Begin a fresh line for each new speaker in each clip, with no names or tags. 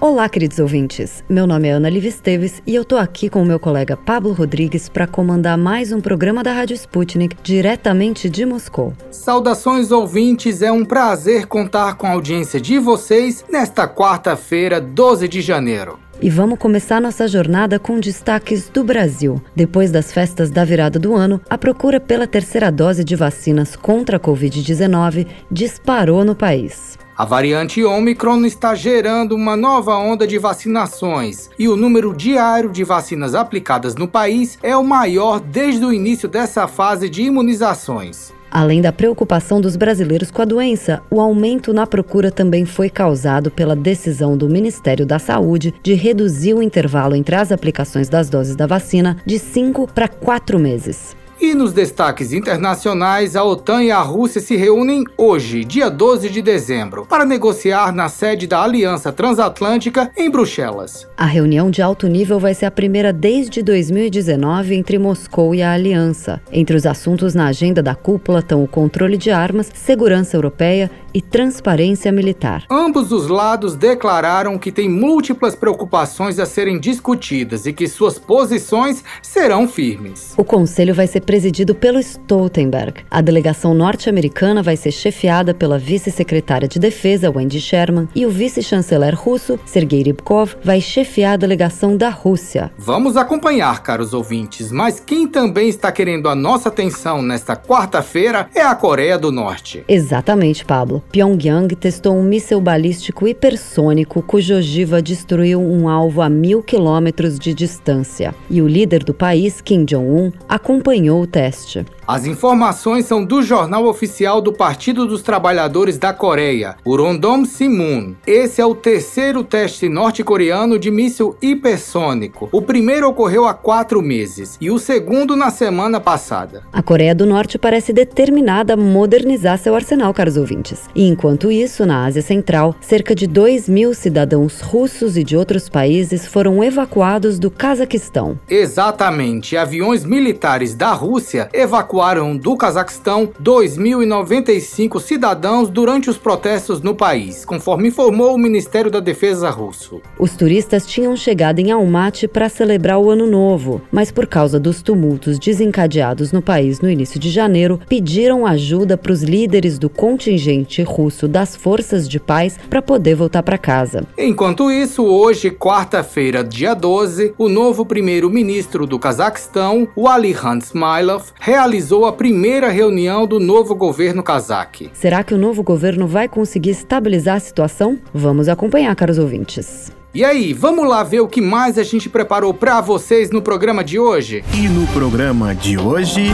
Olá, queridos ouvintes. Meu nome é Ana Liv Esteves e eu tô aqui com o meu colega Pablo Rodrigues para comandar mais um programa da Rádio Sputnik diretamente de Moscou.
Saudações ouvintes, é um prazer contar com a audiência de vocês nesta quarta-feira, 12 de janeiro.
E vamos começar nossa jornada com destaques do Brasil. Depois das festas da virada do ano, a procura pela terceira dose de vacinas contra a Covid-19 disparou no país.
A variante Omicron está gerando uma nova onda de vacinações e o número diário de vacinas aplicadas no país é o maior desde o início dessa fase de imunizações.
Além da preocupação dos brasileiros com a doença, o aumento na procura também foi causado pela decisão do Ministério da Saúde de reduzir o intervalo entre as aplicações das doses da vacina de 5 para 4 meses.
E nos destaques internacionais, a OTAN e a Rússia se reúnem hoje, dia 12 de dezembro, para negociar na sede da Aliança Transatlântica em Bruxelas.
A reunião de alto nível vai ser a primeira desde 2019 entre Moscou e a Aliança. Entre os assuntos na agenda da cúpula estão o controle de armas, segurança europeia e transparência militar.
Ambos os lados declararam que têm múltiplas preocupações a serem discutidas e que suas posições serão firmes.
O conselho vai ser presidido pelo Stoltenberg. A delegação norte-americana vai ser chefiada pela vice-secretária de Defesa, Wendy Sherman, e o vice-chanceler russo, Sergei Rybkov, vai chefiar a delegação da Rússia.
Vamos acompanhar, caros ouvintes, mas quem também está querendo a nossa atenção nesta quarta-feira é a Coreia do Norte.
Exatamente, Pablo. Pyongyang testou um míssil balístico hipersônico cuja ogiva destruiu um alvo a mil quilômetros de distância. E o líder do país, Kim Jong-un, acompanhou o teste.
As informações são do Jornal Oficial do Partido dos Trabalhadores da Coreia, o Rondom Simun. Esse é o terceiro teste norte-coreano de míssil hipersônico. O primeiro ocorreu há quatro meses e o segundo na semana passada.
A Coreia do Norte parece determinada a modernizar seu arsenal, caros ouvintes. E enquanto isso, na Ásia Central, cerca de 2 mil cidadãos russos e de outros países foram evacuados do Cazaquistão.
Exatamente. Aviões militares da Rússia evacuaram evacuaram do Cazaquistão 2.095 cidadãos durante os protestos no país, conforme informou o Ministério da Defesa russo.
Os turistas tinham chegado em Almaty para celebrar o Ano Novo, mas por causa dos tumultos desencadeados no país no início de janeiro, pediram ajuda para os líderes do contingente russo das Forças de Paz para poder voltar para casa.
Enquanto isso, hoje, quarta-feira, dia 12, o novo primeiro-ministro do Cazaquistão, o Alihan Smilov, realizou realizou a primeira reunião do novo governo cazaque.
Será que o novo governo vai conseguir estabilizar a situação? Vamos acompanhar, caros ouvintes.
E aí, vamos lá ver o que mais a gente preparou para vocês no programa de hoje?
E no programa de hoje.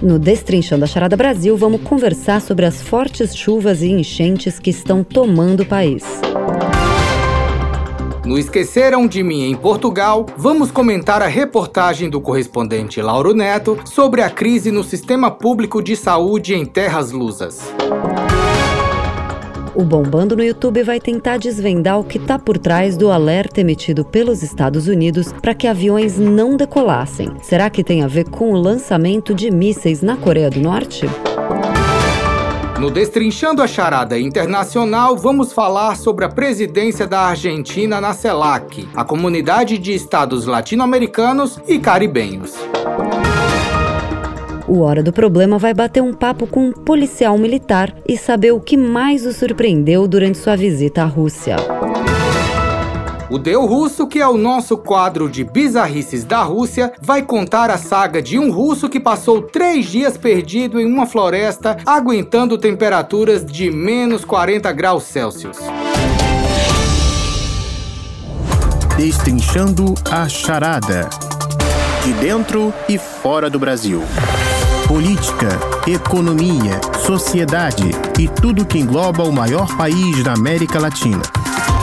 No Destrinchando a Charada Brasil, vamos conversar sobre as fortes chuvas e enchentes que estão tomando o país.
No Esqueceram de Mim em Portugal, vamos comentar a reportagem do correspondente Lauro Neto sobre a crise no sistema público de saúde em Terras Lusas.
O Bombando no YouTube vai tentar desvendar o que está por trás do alerta emitido pelos Estados Unidos para que aviões não decolassem. Será que tem a ver com o lançamento de mísseis na Coreia do Norte?
No Destrinchando a Charada Internacional, vamos falar sobre a presidência da Argentina na CELAC, a comunidade de estados latino-americanos e caribenhos.
O Hora do Problema vai bater um papo com um policial militar e saber o que mais o surpreendeu durante sua visita à Rússia.
O Deu Russo, que é o nosso quadro de bizarrices da Rússia, vai contar a saga de um russo que passou três dias perdido em uma floresta, aguentando temperaturas de menos 40 graus Celsius.
Destrinchando a charada. De dentro e fora do Brasil. Política, economia, sociedade e tudo que engloba o maior país da América Latina.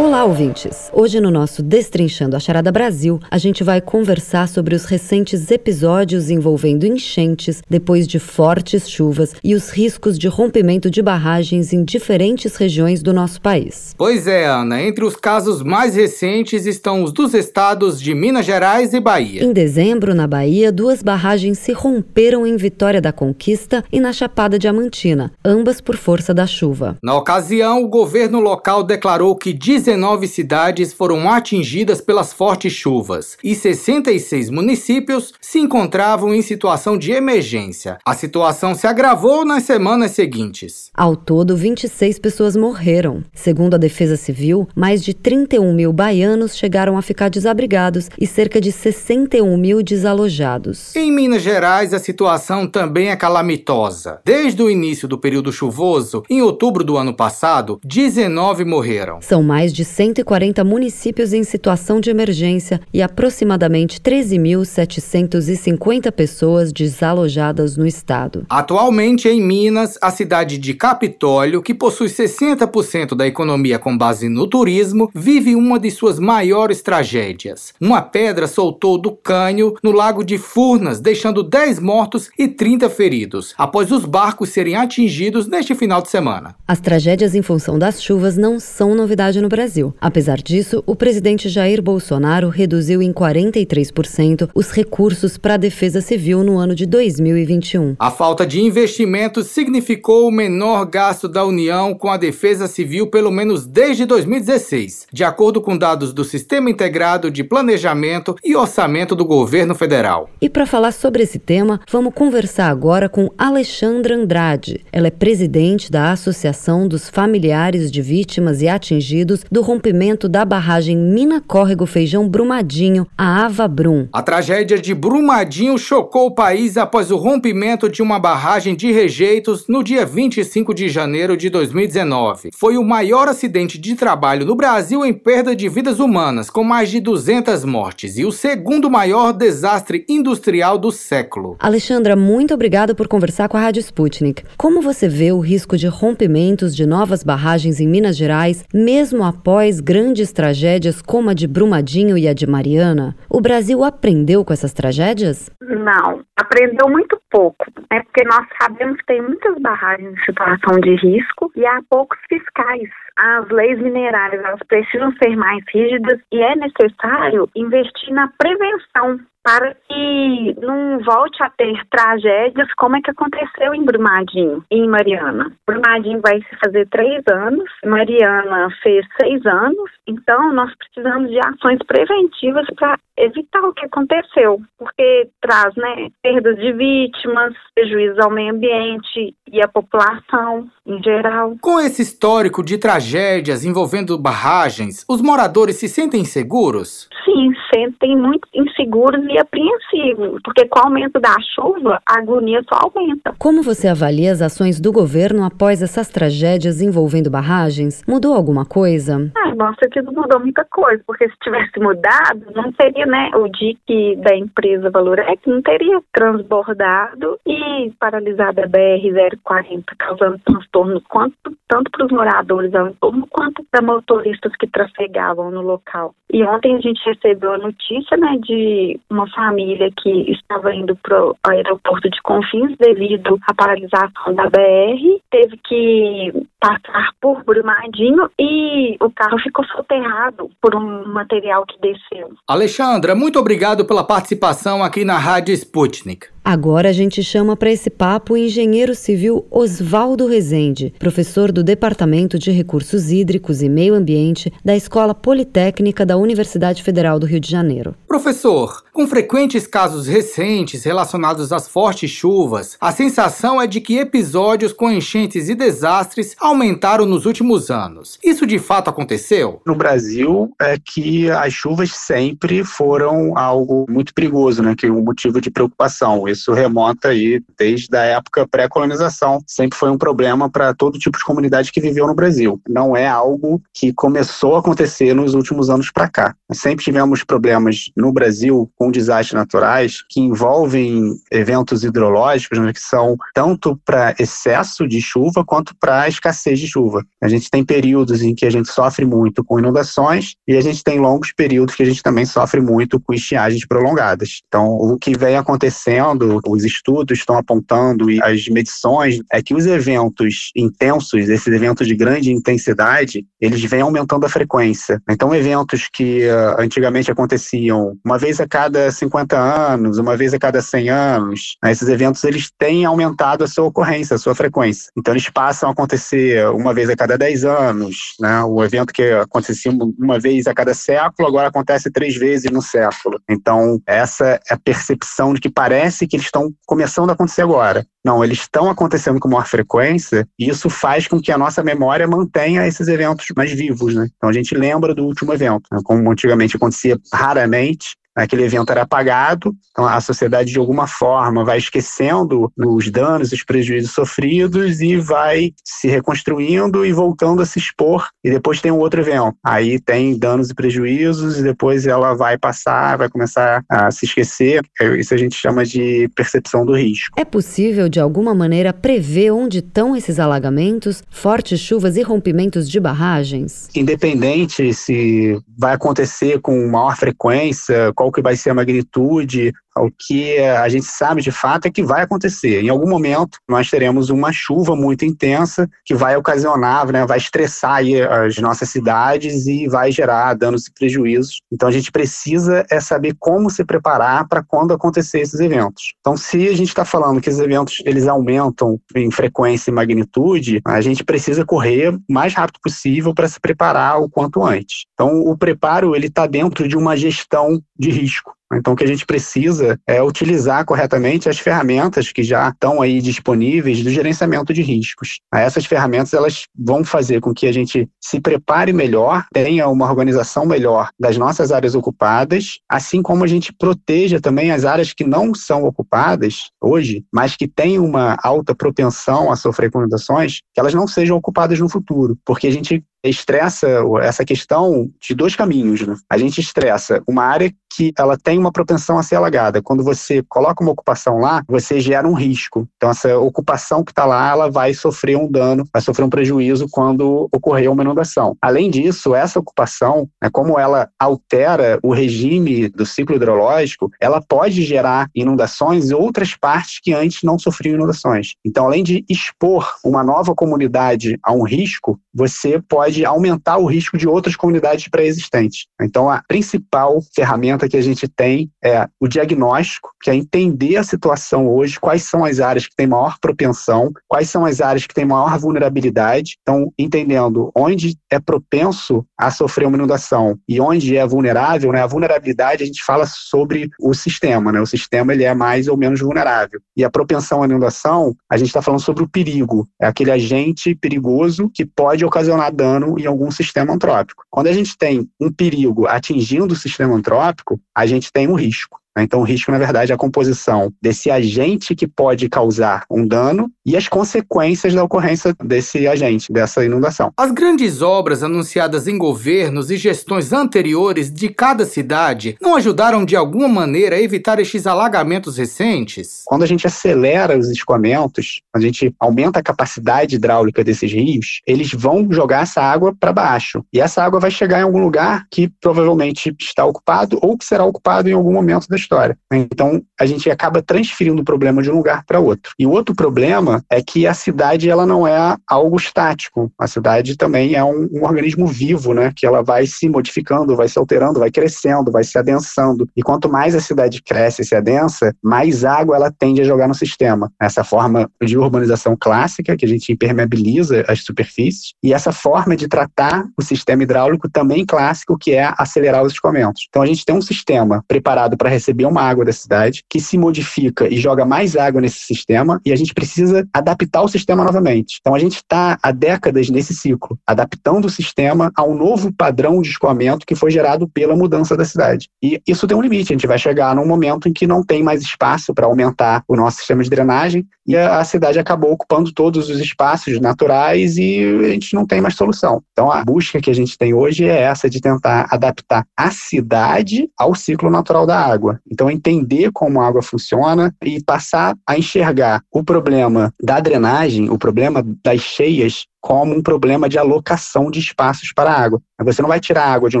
Olá, ouvintes! Hoje no nosso Destrinchando a Charada Brasil, a gente vai conversar sobre os recentes episódios envolvendo enchentes depois de fortes chuvas e os riscos de rompimento de barragens em diferentes regiões do nosso país.
Pois é, Ana, entre os casos mais recentes estão os dos estados de Minas Gerais e Bahia.
Em dezembro, na Bahia, duas barragens se romperam em Vitória da Conquista e na Chapada Diamantina, ambas por força da chuva.
Na ocasião, o governo local declarou que 19 cidades foram atingidas pelas fortes chuvas e 66 municípios se encontravam em situação de emergência. A situação se agravou nas semanas seguintes.
Ao todo, 26 pessoas morreram. Segundo a Defesa Civil, mais de 31 mil baianos chegaram a ficar desabrigados e cerca de 61 mil desalojados.
Em Minas Gerais, a situação também é calamitosa. Desde o início do período chuvoso, em outubro do ano passado, 19 morreram.
São mais de de 140 municípios em situação de emergência e aproximadamente 13.750 pessoas desalojadas no estado.
Atualmente, em Minas, a cidade de Capitólio, que possui 60% da economia com base no turismo, vive uma de suas maiores tragédias. Uma pedra soltou do cânion no lago de Furnas, deixando 10 mortos e 30 feridos, após os barcos serem atingidos neste final de semana.
As tragédias em função das chuvas não são novidade no Brasil. Brasil. Apesar disso, o presidente Jair Bolsonaro reduziu em 43% os recursos para a defesa civil no ano de 2021.
A falta de investimentos significou o menor gasto da União com a defesa civil pelo menos desde 2016, de acordo com dados do Sistema Integrado de Planejamento e Orçamento do Governo Federal.
E para falar sobre esse tema, vamos conversar agora com Alexandra Andrade. Ela é presidente da Associação dos Familiares de Vítimas e Atingidos do rompimento da barragem Mina Córrego Feijão Brumadinho, a Ava Brum.
A tragédia de Brumadinho chocou o país após o rompimento de uma barragem de rejeitos no dia 25 de janeiro de 2019. Foi o maior acidente de trabalho no Brasil em perda de vidas humanas, com mais de 200 mortes, e o segundo maior desastre industrial do século.
Alexandra, muito obrigada por conversar com a Rádio Sputnik. Como você vê o risco de rompimentos de novas barragens em Minas Gerais, mesmo após após grandes tragédias como a de Brumadinho e a de Mariana, o Brasil aprendeu com essas tragédias?
Não, aprendeu muito pouco, né? Porque nós sabemos que tem muitas barragens em situação de risco e há poucos fiscais. As leis minerárias elas precisam ser mais rígidas e é necessário investir na prevenção para que não volte a ter tragédias como é que aconteceu em Brumadinho e em Mariana. Brumadinho vai se fazer três anos, Mariana fez seis anos, então nós precisamos de ações preventivas para evitar o que aconteceu, porque traz né, perdas de vítimas, prejuízos ao meio ambiente e à população em geral.
Com esse histórico de tragédias envolvendo barragens, os moradores se sentem seguros?
Sim, sentem muito inseguros e apreensivos, porque com o aumento da chuva, a agonia só aumenta.
Como você avalia as ações do governo após essas tragédias envolvendo barragens? Mudou alguma coisa?
Ah, nossa, que mudou muita coisa, porque se tivesse mudado, não teria, né, o DIC da empresa Valorex não teria transbordado e paralisado a BR-040, causando transtorno quanto, tanto para os moradores entorno, quanto para motoristas que trafegavam no local. E ontem a gente recebeu a notícia, né, de uma família que estava indo para o aeroporto de Confins devido à paralisação da BR, teve que passar por Brumadinho e o carro ficou soterrado por um material que desceu.
Alexandra, muito obrigado pela participação aqui na Rádio Sputnik.
Agora a gente chama para esse papo o engenheiro civil Oswaldo Rezende, professor do Departamento de Recursos Hídricos e Meio Ambiente da Escola Politécnica da Universidade Federal do Rio de Janeiro.
Professor, com frequentes casos recentes relacionados às fortes chuvas, a sensação é de que episódios com enchentes e desastres aumentaram nos últimos anos. Isso de fato aconteceu?
No Brasil, é que as chuvas sempre foram algo muito perigoso, né? Que é um motivo de preocupação isso remonta aí desde a época pré-colonização. Sempre foi um problema para todo tipo de comunidade que viveu no Brasil. Não é algo que começou a acontecer nos últimos anos para cá. Sempre tivemos problemas no Brasil com desastres naturais que envolvem eventos hidrológicos, né, que são tanto para excesso de chuva quanto para escassez de chuva. A gente tem períodos em que a gente sofre muito com inundações e a gente tem longos períodos que a gente também sofre muito com estiagens prolongadas. Então, o que vem acontecendo, os estudos estão apontando e as medições é que os eventos intensos, esses eventos de grande intensidade, eles vêm aumentando a frequência. Então, eventos que uh, antigamente aconteciam uma vez a cada 50 anos, uma vez a cada 100 anos, né, esses eventos eles têm aumentado a sua ocorrência, a sua frequência. Então, eles passam a acontecer uma vez a cada 10 anos, né? O evento que acontecia uma vez a cada século, agora acontece três vezes no século. Então, essa é a percepção de que parece que eles estão começando a acontecer agora. Não, eles estão acontecendo com maior frequência e isso faz com que a nossa memória mantenha esses eventos mais vivos, né? Então a gente lembra do último evento, né? como antigamente acontecia raramente, aquele evento era apagado, então a sociedade de alguma forma vai esquecendo os danos, os prejuízos sofridos e vai se reconstruindo e voltando a se expor e depois tem um outro evento. Aí tem danos e prejuízos e depois ela vai passar, vai começar a se esquecer. Isso a gente chama de percepção do risco.
É possível de alguma maneira prever onde estão esses alagamentos, fortes chuvas e rompimentos de barragens?
Independente se vai acontecer com maior frequência, qual que vai ser a magnitude, o que a gente sabe de fato é que vai acontecer. Em algum momento, nós teremos uma chuva muito intensa que vai ocasionar, né, vai estressar as nossas cidades e vai gerar danos e prejuízos. Então, a gente precisa é saber como se preparar para quando acontecer esses eventos. Então, se a gente está falando que esses eventos eles aumentam em frequência e magnitude, a gente precisa correr o mais rápido possível para se preparar o quanto antes. Então, o preparo ele está dentro de uma gestão de risco. Então, o que a gente precisa é utilizar corretamente as ferramentas que já estão aí disponíveis do gerenciamento de riscos. Essas ferramentas elas vão fazer com que a gente se prepare melhor, tenha uma organização melhor das nossas áreas ocupadas, assim como a gente proteja também as áreas que não são ocupadas hoje, mas que têm uma alta propensão a sofrer inundações, que elas não sejam ocupadas no futuro, porque a gente estressa essa questão de dois caminhos. Né? A gente estressa uma área que ela tem uma propensão a ser alagada. Quando você coloca uma ocupação lá, você gera um risco. Então, essa ocupação que está lá, ela vai sofrer um dano, vai sofrer um prejuízo quando ocorrer uma inundação. Além disso, essa ocupação, né, como ela altera o regime do ciclo hidrológico, ela pode gerar inundações em outras partes que antes não sofriam inundações. Então, além de expor uma nova comunidade a um risco, você pode aumentar o risco de outras comunidades pré-existentes. Então, a principal ferramenta que a gente tem é o diagnóstico, que é entender a situação hoje, quais são as áreas que têm maior propensão, quais são as áreas que têm maior vulnerabilidade. Então, entendendo onde é propenso a sofrer uma inundação e onde é vulnerável, né? A vulnerabilidade a gente fala sobre o sistema, né? O sistema ele é mais ou menos vulnerável. E a propensão à inundação, a gente está falando sobre o perigo. É aquele agente perigoso que pode pode ocasionar dano em algum sistema antrópico. Quando a gente tem um perigo atingindo o sistema antrópico, a gente tem um risco. Né? Então, o risco, na verdade, é a composição desse agente que pode causar um dano e as consequências da ocorrência desse agente, dessa inundação.
As grandes obras anunciadas em governos e gestões anteriores de cada cidade não ajudaram de alguma maneira a evitar estes alagamentos recentes?
Quando a gente acelera os escoamentos, a gente aumenta a capacidade hidráulica desses rios, eles vão jogar essa água para baixo. E essa água vai chegar em algum lugar que provavelmente está ocupado ou que será ocupado em algum momento da história. Então, a gente acaba transferindo o problema de um lugar para outro. E o outro problema é que a cidade ela não é algo estático. A cidade também é um, um organismo vivo, né? Que ela vai se modificando, vai se alterando, vai crescendo, vai se adensando. E quanto mais a cidade cresce e se adensa, mais água ela tende a jogar no sistema. Essa forma de urbanização clássica, que a gente impermeabiliza as superfícies, e essa forma de tratar o sistema hidráulico também clássico, que é acelerar os escoamentos. Então a gente tem um sistema preparado para receber receber uma água da cidade, que se modifica e joga mais água nesse sistema, e a gente precisa adaptar o sistema novamente. Então a gente está há décadas nesse ciclo, adaptando o sistema a um novo padrão de escoamento que foi gerado pela mudança da cidade. E isso tem um limite, a gente vai chegar num momento em que não tem mais espaço para aumentar o nosso sistema de drenagem, e a, cidade acabou ocupando todos os espaços naturais e a gente não tem mais solução. Então a busca que a gente tem hoje é essa de tentar adaptar a cidade ao ciclo natural da água. Então, entender como a água funciona e passar a enxergar o problema da drenagem, o problema das cheias, como um problema de alocação de espaços para a água. Você não vai tirar a água de um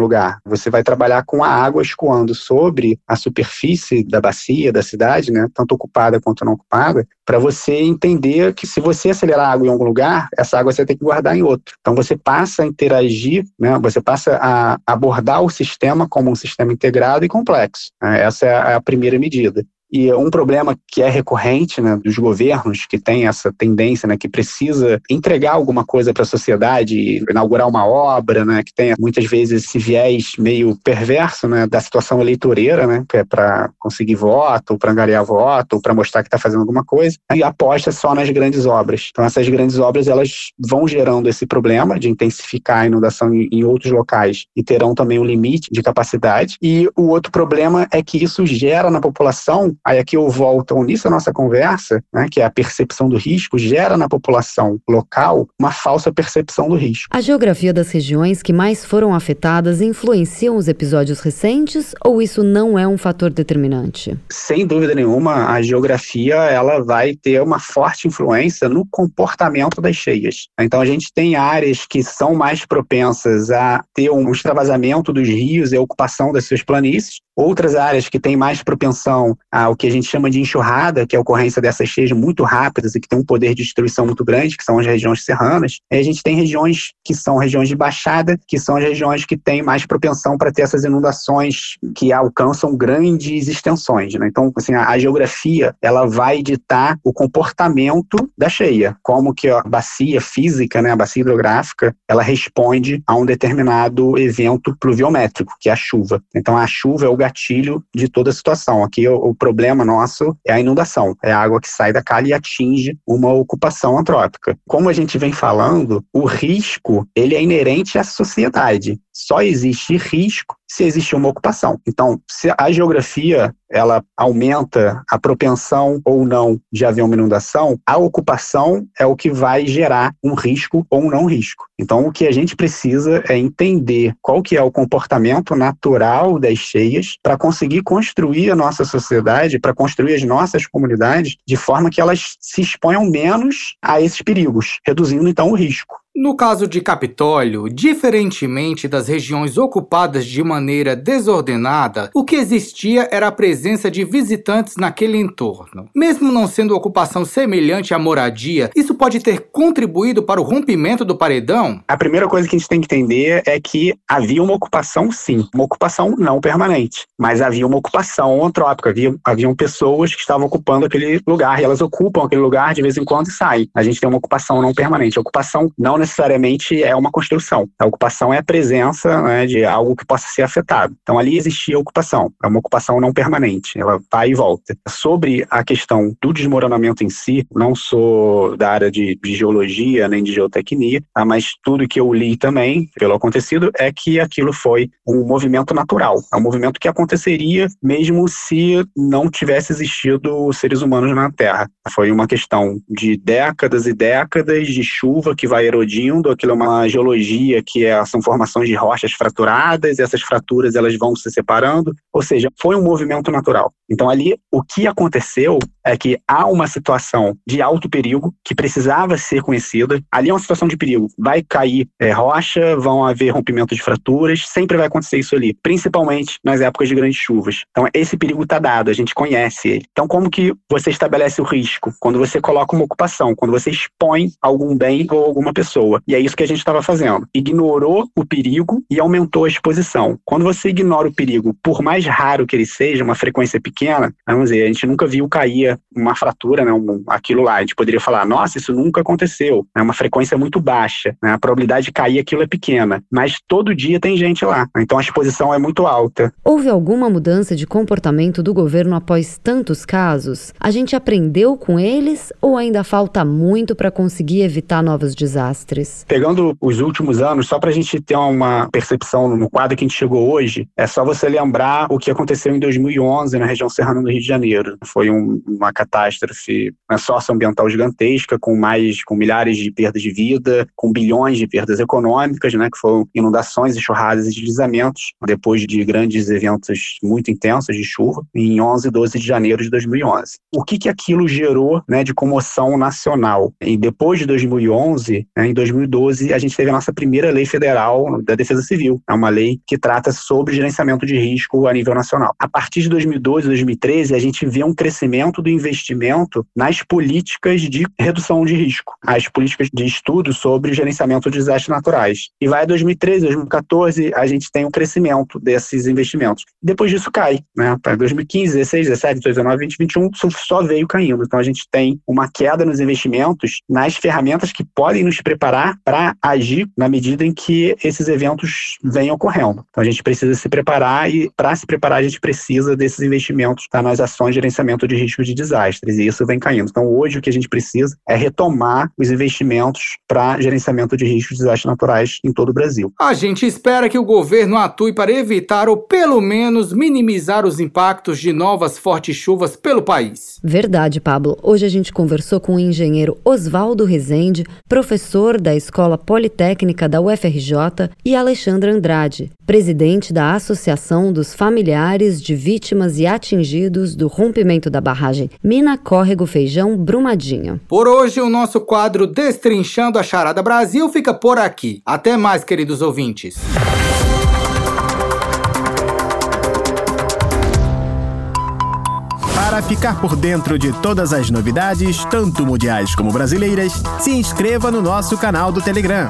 lugar, você vai trabalhar com a água escoando sobre a superfície da bacia, da cidade, né, tanto ocupada quanto não ocupada, para você entender que se você acelerar a água em algum lugar, essa água você tem que guardar em outro. Então você passa a interagir, né, você passa a abordar o sistema como um sistema integrado e complexo. Essa é a primeira medida. E um problema que é recorrente né, dos governos, que tem essa tendência, né, que precisa entregar alguma coisa para a sociedade, inaugurar uma obra, né, que tem muitas vezes esse viés meio perverso né, da situação eleitoreira, né, que é para conseguir voto, para angariar voto, para mostrar que está fazendo alguma coisa, e aposta só nas grandes obras. Então, essas grandes obras elas vão gerando esse problema de intensificar a inundação em outros locais e terão também um limite de capacidade. E o outro problema é que isso gera na população Aí aqui eu volto ao início da nossa conversa, né, que é a percepção do risco, gera na população local uma falsa percepção do risco.
A geografia das regiões que mais foram afetadas influenciam os episódios recentes ou isso não é um fator determinante?
Sem dúvida nenhuma, a geografia ela vai ter uma forte influência no comportamento das cheias. Então a gente tem áreas que são mais propensas a ter um extravasamento dos rios e a ocupação das suas planícies, Outras áreas que têm mais propensão ao que a gente chama de enxurrada, que é a ocorrência dessas cheias muito rápidas e que tem um poder de destruição muito grande, que são as regiões serranas. A gente tem regiões que são regiões de baixada, que são as regiões que têm mais propensão para ter essas inundações que alcançam grandes extensões. Né? Então, assim, a, a geografia ela vai ditar o comportamento da cheia, como que a bacia física, né, a bacia hidrográfica, ela responde a um determinado evento pluviométrico, que é a chuva. Então, a chuva é o gatilho de toda a situação. Aqui o, o, problema nosso é a inundação, é a água que sai da calha e atinge uma ocupação antrópica. Como a gente vem falando, o risco ele é inerente à sociedade. Só existe risco se existe uma ocupação. Então, se a geografia ela aumenta a propensão ou não de haver uma inundação, a ocupação é o que vai gerar um risco ou um não risco. Então, o que a gente precisa é entender qual que é o comportamento natural das cheias para conseguir construir a nossa sociedade, para construir as nossas comunidades de forma que elas se exponham menos a esses perigos, reduzindo então o risco.
No caso de Capitólio, diferentemente das regiões ocupadas de maneira desordenada, o que existia era a presença de visitantes naquele entorno. Mesmo não sendo ocupação semelhante à moradia, isso pode ter contribuído para o rompimento do paredão?
A primeira coisa que a gente tem que entender é que havia uma ocupação, sim, uma ocupação não permanente, mas havia uma ocupação antrópica, havia, haviam pessoas que estavam ocupando aquele lugar e elas ocupam aquele lugar de vez em quando e saem. A gente tem uma ocupação não permanente. Ocupação não necessariamente é uma construção. A ocupação é a presença né, de algo que possa ser afetado. Então ali existia ocupação, é uma ocupação não permanente, ela vai e volta. Sobre a questão do desmoronamento em si, não sou da área de, de geologia nem de geotecnia, tá, mas tudo que eu li também pelo acontecido é que aquilo foi um movimento natural, é um movimento que aconteceria mesmo se não tivesse existido seres humanos na Terra. Foi uma questão de décadas e décadas de chuva que vai erodir aquilo é uma geologia que é, são formações de rochas fraturadas, essas fraturas elas vão se separando, ou seja, foi um movimento natural. Então ali o que aconteceu é que há uma situação de alto perigo que precisava ser conhecida. Ali é uma situação de perigo. Vai cair é, rocha, vão haver rompimento de fraturas, sempre vai acontecer isso ali, principalmente nas épocas de grandes chuvas. Então esse perigo está dado, a gente conhece ele. Então como que você estabelece o risco? Quando você coloca uma ocupação, quando você expõe algum bem ou alguma pessoa. E é isso que a gente estava fazendo. Ignorou o perigo e aumentou a exposição. Quando você ignora o perigo, por mais raro que ele seja, uma frequência pequena, vamos dizer, a gente nunca viu cair uma fratura, né, um, aquilo lá. A gente poderia falar, nossa, isso nunca aconteceu. É uma frequência muito baixa. Né, a probabilidade de cair aquilo é pequena. Mas todo dia tem gente lá. Então a exposição é muito alta.
Houve alguma mudança de comportamento do governo após tantos casos? A gente aprendeu com eles ou ainda falta muito para conseguir evitar novos desastres?
Pegando os últimos anos, só para a gente ter uma percepção no quadro que a gente chegou hoje, é só você lembrar o que aconteceu em 2011 na região Serrano, no Rio de Janeiro. Foi um, uma catástrofe uma socioambiental gigantesca, com mais, com milhares de perdas de vida, com bilhões de perdas econômicas, né, que foram inundações, enxurradas e deslizamentos, depois de grandes eventos muito intensos de chuva, em 11 e 12 de janeiro de 2011. O que que aquilo gerou, né, de comoção nacional? E depois de 2011, né, em 2012, a gente teve a nossa primeira lei federal da Defesa Civil. É uma lei que trata sobre gerenciamento de risco a nível nacional. A partir de 2012, 2013, a gente vê um crescimento do investimento nas políticas de redução de risco, as políticas de estudo sobre gerenciamento de desastres naturais. E vai a 2013, 2014, a gente tem um crescimento desses investimentos. Depois disso cai, né? Para 2015, 16, 17, 18, 19, 20, 21, só veio caindo. Então a gente tem uma queda nos investimentos nas ferramentas que podem nos preparar para agir na medida em que esses eventos venham ocorrendo. Então a gente precisa se preparar e para se preparar a gente precisa desses investimentos tá, nas ações de gerenciamento de risco de desastres e isso vem caindo. Então hoje o que a gente precisa é retomar os investimentos para gerenciamento de riscos de desastres naturais em todo o Brasil.
A gente espera que o governo atue para evitar ou pelo menos minimizar os impactos de novas fortes chuvas pelo país.
Verdade, Pablo. Hoje a gente conversou com o engenheiro Oswaldo Rezende, professor da Escola Politécnica da UFRJ, e Alexandra Andrade, presidente da Associação dos Familiares de Vítimas e Atingidos do Rompimento da Barragem Mina Córrego Feijão Brumadinho.
Por hoje, o nosso quadro Destrinchando a Charada Brasil fica por aqui. Até mais, queridos ouvintes.
Para ficar por dentro de todas as novidades, tanto mundiais como brasileiras, se inscreva no nosso canal do Telegram.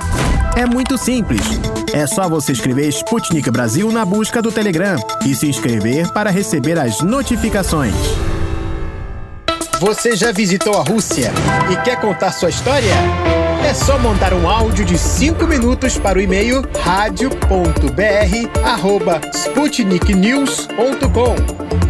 É muito simples. É só você escrever Sputnik Brasil na busca do Telegram e se inscrever para receber as notificações. Você já visitou a Rússia e quer contar sua história? É só mandar um áudio de 5 minutos para o e-mail radio.br@sputniknews.com.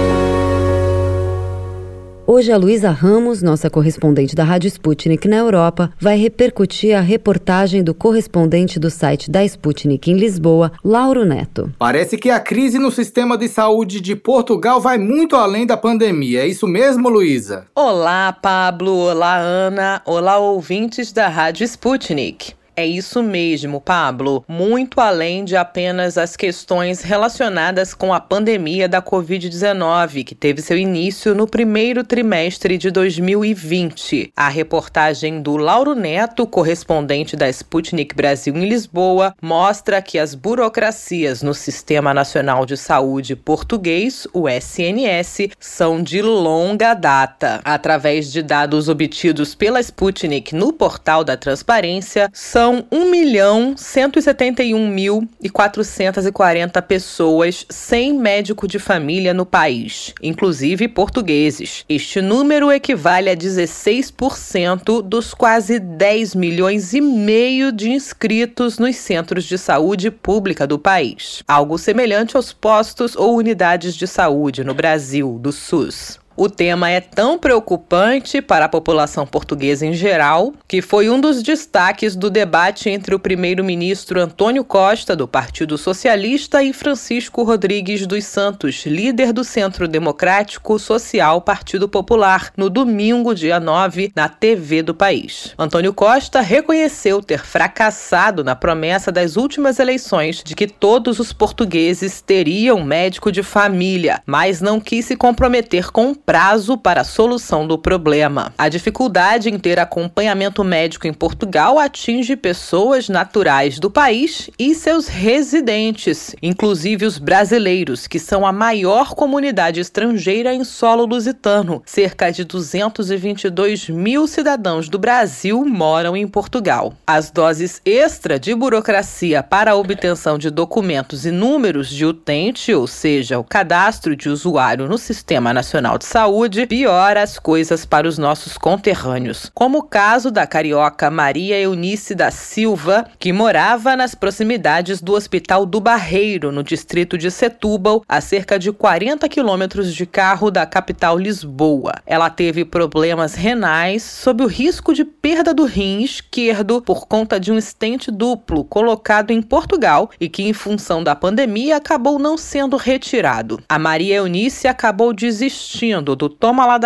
Hoje a Luísa Ramos, nossa correspondente da Rádio Sputnik na Europa, vai repercutir a reportagem do correspondente do site da Sputnik em Lisboa, Lauro Neto.
Parece que a crise no sistema de saúde de Portugal vai muito além da pandemia. É isso mesmo, Luísa?
Olá, Pablo. Olá, Ana. Olá, ouvintes da Rádio Sputnik. É isso mesmo, Pablo. Muito além de apenas as questões relacionadas com a pandemia da Covid-19, que teve seu início no primeiro trimestre de 2020. A reportagem do Lauro Neto, correspondente da Sputnik Brasil em Lisboa, mostra que as burocracias no Sistema Nacional de Saúde Português, o SNS, são de longa data. Através de dados obtidos pela Sputnik no portal da transparência, são são 1.171.440 pessoas sem médico de família no país, inclusive portugueses. Este número equivale a 16% dos quase 10 milhões e meio de inscritos nos centros de saúde pública do país, algo semelhante aos postos ou unidades de saúde no Brasil, do SUS. O tema é tão preocupante para a população portuguesa em geral que foi um dos destaques do debate entre o primeiro-ministro Antônio Costa, do Partido Socialista, e Francisco Rodrigues dos Santos, líder do Centro Democrático Social Partido Popular, no domingo, dia 9, na TV do país. Antônio Costa reconheceu ter fracassado na promessa das últimas eleições de que todos os portugueses teriam médico de família, mas não quis se comprometer com prazo para a solução do problema. A dificuldade em ter acompanhamento médico em Portugal atinge pessoas naturais do país e seus residentes, inclusive os brasileiros, que são a maior comunidade estrangeira em solo lusitano. Cerca de 222 mil cidadãos do Brasil moram em Portugal. As doses extra de burocracia para a obtenção de documentos e números de utente, ou seja, o cadastro de usuário no Sistema Nacional de Saúde, saúde, piora as coisas para os nossos conterrâneos. Como o caso da carioca Maria Eunice da Silva, que morava nas proximidades do Hospital do Barreiro, no distrito de Setúbal, a cerca de 40 quilômetros de carro da capital Lisboa. Ela teve problemas renais sob o risco de perda do rim esquerdo por conta de um estente duplo colocado em Portugal e que, em função da pandemia, acabou não sendo retirado. A Maria Eunice acabou desistindo do toma lá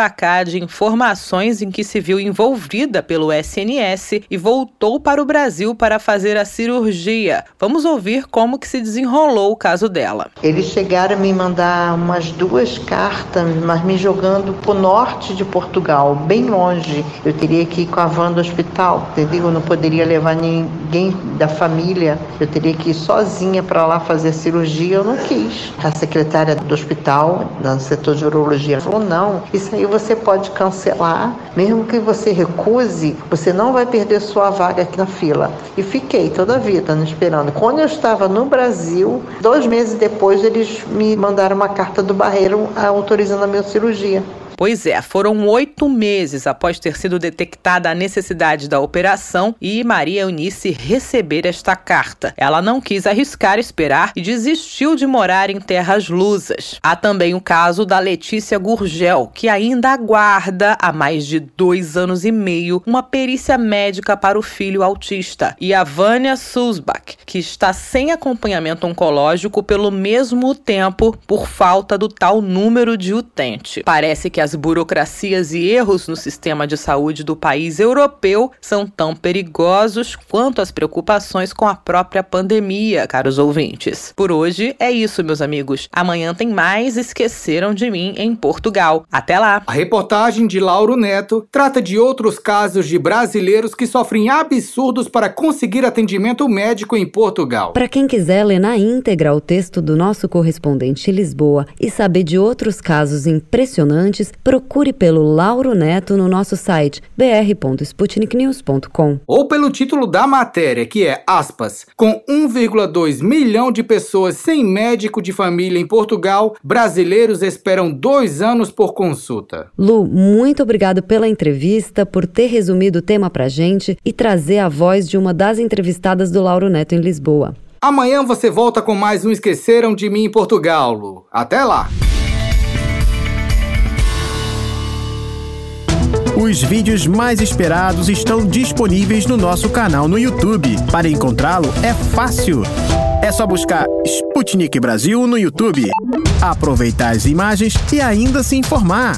de informações em que se viu envolvida pelo SNS e voltou para o Brasil para fazer a cirurgia. Vamos ouvir como que se desenrolou o caso dela.
Eles chegaram a me mandar umas duas cartas, mas me jogando para o norte de Portugal, bem longe. Eu teria que ir com a van do hospital, entendeu? Eu não poderia levar ninguém da família. Eu teria que ir sozinha para lá fazer cirurgia. Eu não quis. A secretária do hospital, no setor de urologia, falou: não, isso aí você pode cancelar, mesmo que você recuse, você não vai perder sua vaga aqui na fila. E fiquei toda a vida esperando. Quando eu estava no Brasil, dois meses depois, eles me mandaram uma carta do Barreiro autorizando a minha cirurgia.
Pois é, foram oito meses após ter sido detectada a necessidade da operação e Maria Eunice receber esta carta. Ela não quis arriscar esperar e desistiu de morar em terras lusas. Há também o caso da Letícia Gurgel, que ainda aguarda há mais de dois anos e meio uma perícia médica para o filho autista. E a Vânia Sulzbach, que está sem acompanhamento oncológico pelo mesmo tempo por falta do tal número de utente. Parece que a as burocracias e erros no sistema de saúde do país europeu são tão perigosos quanto as preocupações com a própria pandemia, caros ouvintes. Por hoje é isso, meus amigos. Amanhã tem mais Esqueceram de Mim em Portugal. Até lá!
A reportagem de Lauro Neto trata de outros casos de brasileiros que sofrem absurdos para conseguir atendimento médico em Portugal.
Para quem quiser ler na íntegra o texto do nosso correspondente em Lisboa e saber de outros casos impressionantes, procure pelo Lauro Neto no nosso site br.sputniknews.com.
Ou pelo título da matéria, que é aspas, com 1,2 milhão de pessoas sem médico de família em Portugal, brasileiros esperam dois anos por consulta.
Lu, muito obrigado pela entrevista, por ter resumido o tema pra gente e trazer a voz de uma das entrevistadas do Lauro Neto em Lisboa.
Amanhã você volta com mais um Esqueceram de Mim em Portugal, Lu. Até lá!
Os vídeos mais esperados estão disponíveis no nosso canal no YouTube. Para encontrá-lo é fácil. É só buscar Sputnik Brasil no YouTube, aproveitar as imagens e ainda se informar.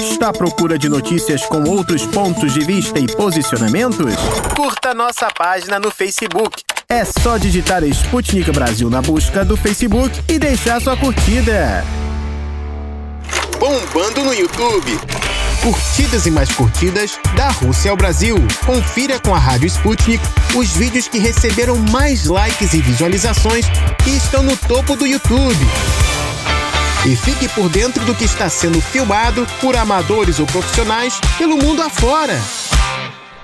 Está à procura de notícias com outros pontos de vista e posicionamentos? Curta nossa página no Facebook. É só digitar Sputnik Brasil na busca do Facebook e deixar sua curtida. Bombando no YouTube curtidas e mais curtidas da Rússia ao Brasil. Confira com a Rádio Sputnik os vídeos que receberam mais likes e visualizações e estão no topo do YouTube. E fique por dentro do que está sendo filmado por amadores ou profissionais pelo mundo afora.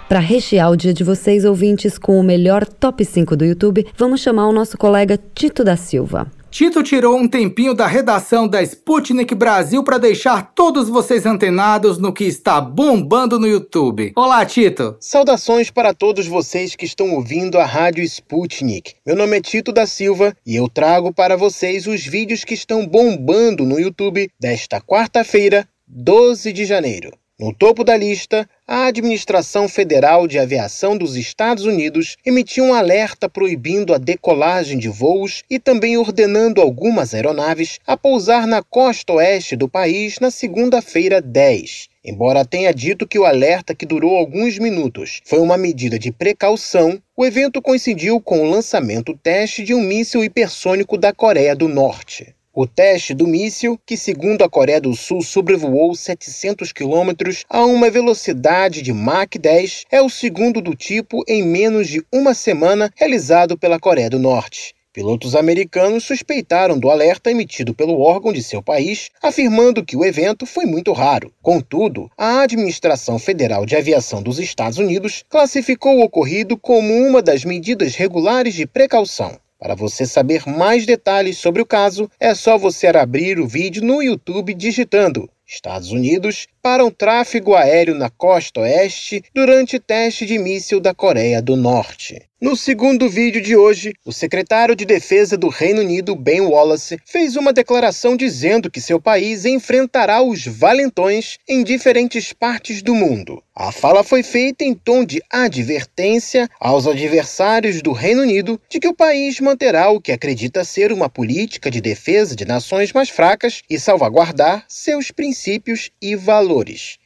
Para rechear o dia de vocês, ouvintes, com o melhor top 5 do YouTube, vamos chamar o nosso colega Tito da Silva.
Tito tirou um tempinho da redação da Sputnik Brasil para deixar todos vocês antenados no que está bombando no YouTube. Olá, Tito!
Saudações para todos vocês que estão ouvindo a Rádio Sputnik. Meu nome é Tito da Silva e eu trago para vocês os vídeos que estão bombando no YouTube desta quarta-feira, 12 de janeiro. No topo da lista, a Administração Federal de Aviação dos Estados Unidos emitiu um alerta proibindo a decolagem de voos e também ordenando algumas aeronaves a pousar na costa oeste do país na segunda-feira 10. Embora tenha dito que o alerta, que durou alguns minutos, foi uma medida de precaução, o evento coincidiu com o lançamento teste de um míssil hipersônico da Coreia do Norte. O teste do míssil, que segundo a Coreia do Sul sobrevoou 700 quilômetros a uma velocidade de Mach 10, é o segundo do tipo em menos de uma semana realizado pela Coreia do Norte. Pilotos americanos suspeitaram do alerta emitido pelo órgão de seu país, afirmando que o evento foi muito raro. Contudo, a Administração Federal de Aviação dos Estados Unidos classificou o ocorrido como uma das medidas regulares de precaução. Para você saber mais detalhes sobre o caso, é só você abrir o vídeo no YouTube digitando Estados Unidos para um tráfego aéreo na costa oeste durante teste de míssil da Coreia do Norte. No segundo vídeo de hoje, o secretário de Defesa do Reino Unido, Ben Wallace, fez uma declaração dizendo que seu país enfrentará os valentões em diferentes partes do mundo. A fala foi feita em tom de advertência aos adversários do Reino Unido de que o país manterá o que acredita ser uma política de defesa de nações mais fracas e salvaguardar seus princípios e valores.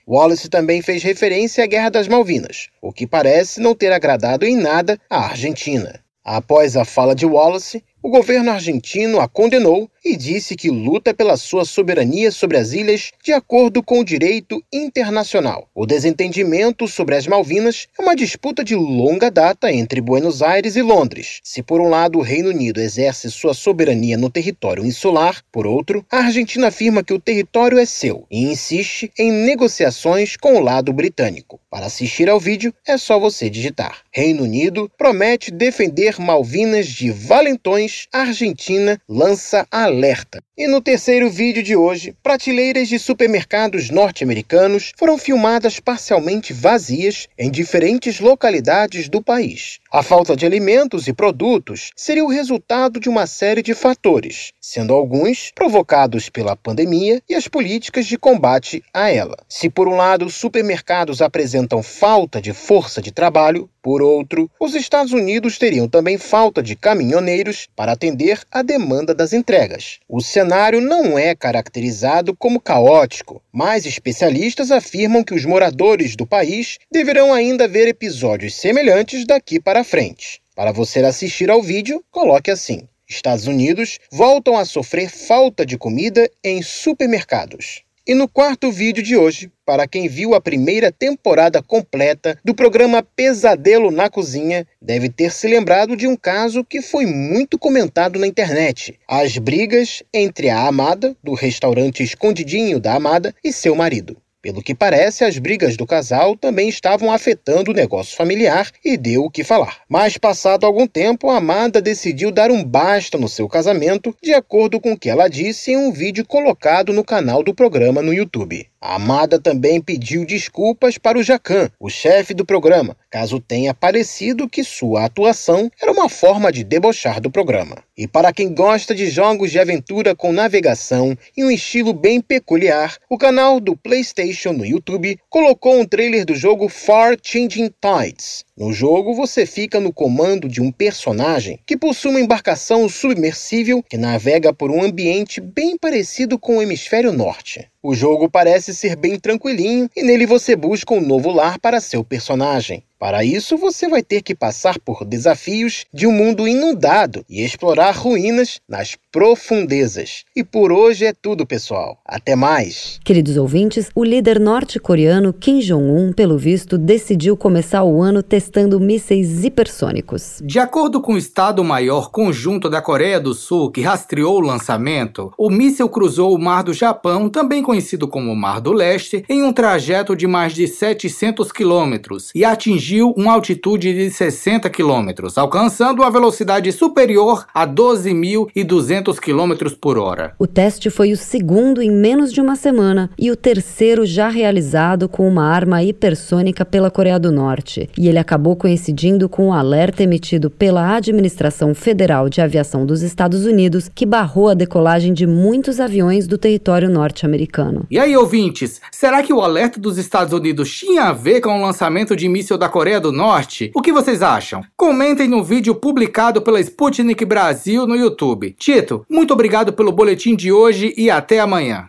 Wallace também fez referência à Guerra das Malvinas, o que parece não ter agradado em nada à Argentina. Após a fala de Wallace, o governo argentino a condenou e disse que luta pela sua soberania sobre as ilhas de acordo com o direito internacional. O desentendimento sobre as Malvinas é uma disputa de longa data entre Buenos Aires e Londres. Se por um lado o Reino Unido exerce sua soberania no território insular, por outro, a Argentina afirma que o território é seu e insiste em negociações com o lado britânico. Para assistir ao vídeo é só você digitar. Reino Unido promete defender Malvinas de valentões Argentina lança alerta. E no terceiro vídeo de hoje, prateleiras de supermercados norte-americanos foram filmadas parcialmente vazias em diferentes localidades do país. A falta de alimentos e produtos seria o resultado de uma série de fatores, sendo alguns provocados pela pandemia e as políticas de combate a ela. Se por um lado os supermercados apresentam falta de força de trabalho, por outro, os Estados Unidos teriam também falta de caminhoneiros para atender à demanda das entregas. O cenário não é caracterizado como caótico, mas especialistas afirmam que os moradores do país deverão ainda ver episódios semelhantes daqui para frente. Para você assistir ao vídeo, coloque assim: Estados Unidos voltam a sofrer falta de comida em supermercados. E no quarto vídeo de hoje, para quem viu a primeira temporada completa do programa Pesadelo na Cozinha, deve ter se lembrado de um caso que foi muito comentado na internet: as brigas entre a amada, do restaurante Escondidinho da Amada, e seu marido. Pelo que parece, as brigas do casal também estavam afetando o negócio familiar e deu o que falar. Mas, passado algum tempo, Amanda decidiu dar um basta no seu casamento, de acordo com o que ela disse em um vídeo colocado no canal do programa no YouTube. A Amada também pediu desculpas para o Jacan, o chefe do programa, caso tenha parecido que sua atuação era uma forma de debochar do programa. E para quem gosta de jogos de aventura com navegação e um estilo bem peculiar, o canal do PlayStation no YouTube colocou um trailer do jogo Far Changing Tides. No jogo, você fica no comando de um personagem que possui uma embarcação submersível que navega por um ambiente bem parecido com o hemisfério norte. O jogo parece ser bem tranquilinho e nele você busca um novo lar para seu personagem. Para isso, você vai ter que passar por desafios de um mundo inundado e explorar ruínas nas profundezas. E por hoje é tudo, pessoal. Até mais.
Queridos ouvintes, o líder norte-coreano Kim Jong-un, pelo visto, decidiu começar o ano testando mísseis hipersônicos.
De acordo com o Estado-Maior Conjunto da Coreia do Sul, que rastreou o lançamento, o míssil cruzou o Mar do Japão, também conhecido como Mar do Leste, em um trajeto de mais de 700 quilômetros e atingiu atingiu uma altitude de 60 km, alcançando uma velocidade superior a 12.200 km por hora.
O teste foi o segundo em menos de uma semana e o terceiro já realizado com uma arma hipersônica pela Coreia do Norte. E ele acabou coincidindo com o alerta emitido pela Administração Federal de Aviação dos Estados Unidos, que barrou a decolagem de muitos aviões do território norte-americano.
E aí, ouvintes, será que o alerta dos Estados Unidos tinha a ver com o lançamento de míssil da Coreia Coreia do Norte? O que vocês acham? Comentem no vídeo publicado pela Sputnik Brasil no YouTube. Tito, muito obrigado pelo boletim de hoje e até amanhã.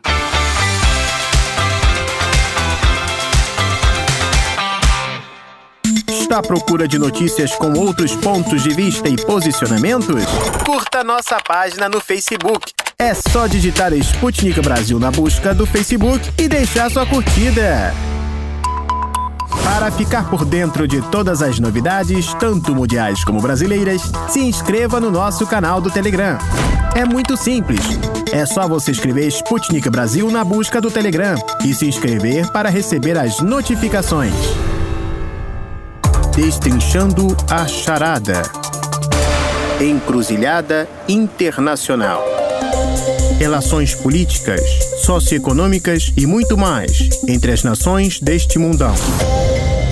Está à procura de notícias com outros pontos de vista e posicionamentos? Curta nossa página no Facebook. É só digitar Sputnik Brasil na busca do Facebook e deixar sua curtida. Para ficar por dentro de todas as novidades, tanto mundiais como brasileiras, se inscreva no nosso canal do Telegram. É muito simples. É só você escrever Sputnik Brasil na busca do Telegram e se inscrever para receber as notificações. Destrinchando a charada. Encruzilhada Internacional. Relações políticas, socioeconômicas e muito mais entre as nações deste mundão.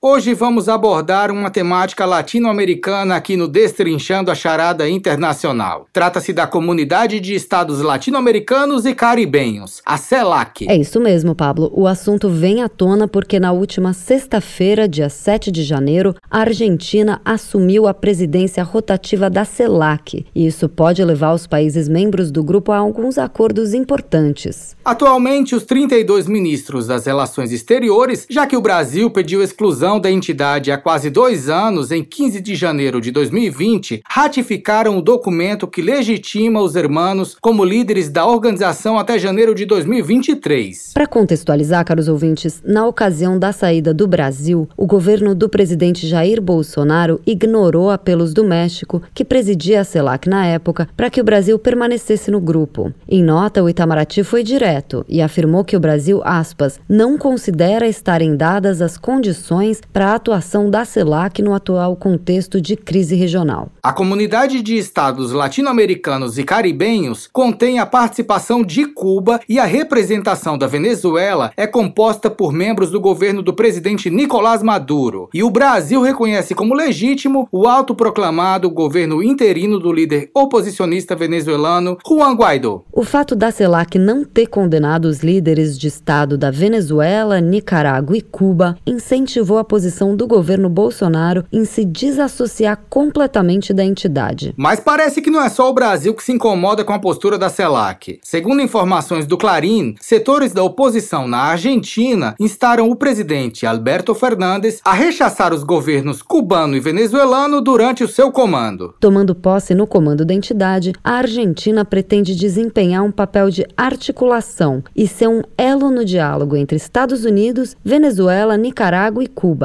hoje vamos abordar uma temática latino-americana aqui no Destrinchando a Charada Internacional. Trata-se da Comunidade de Estados Latino-Americanos e Caribenhos, a CELAC.
É isso mesmo, Pablo. O assunto vem à tona porque na última sexta-feira, dia 7 de janeiro, a Argentina assumiu a presidência rotativa da CELAC. E isso pode levar os países membros do grupo a alguns acordos importantes.
Atualmente, os 32 ministros das Relações Exteriores, já que o Brasil pediu exclusão da entidade há quase dois anos, em 15 de janeiro de 2020, ratificaram o documento que legitima os hermanos como líderes da organização até janeiro de 2023.
Para contextualizar, caros ouvintes, na ocasião da saída do Brasil, o governo do presidente Jair Bolsonaro ignorou apelos do México, que presidia a CELAC na época, para que o Brasil permanecesse no grupo. Em nota, o Itamaraty foi direto e afirmou que o Brasil, aspas, não considera estar em dados dadas as condições para a atuação da CELAC no atual contexto de crise regional.
A comunidade de estados latino-americanos e caribenhos contém a participação de Cuba e a representação da Venezuela é composta por membros do governo do presidente Nicolás Maduro. E o Brasil reconhece como legítimo o autoproclamado governo interino do líder oposicionista venezuelano Juan Guaidó.
O fato da CELAC não ter condenado os líderes de Estado da Venezuela, Nicarágua e Cuba Cuba incentivou a posição do governo Bolsonaro em se desassociar completamente da entidade.
Mas parece que não é só o Brasil que se incomoda com a postura da CELAC. Segundo informações do Clarim, setores da oposição na Argentina instaram o presidente Alberto Fernandes a rechaçar os governos cubano e venezuelano durante o seu comando.
Tomando posse no comando da entidade, a Argentina pretende desempenhar um papel de articulação e ser um elo no diálogo entre Estados Unidos, Venezuela Venezuela, Nicarágua e Cuba.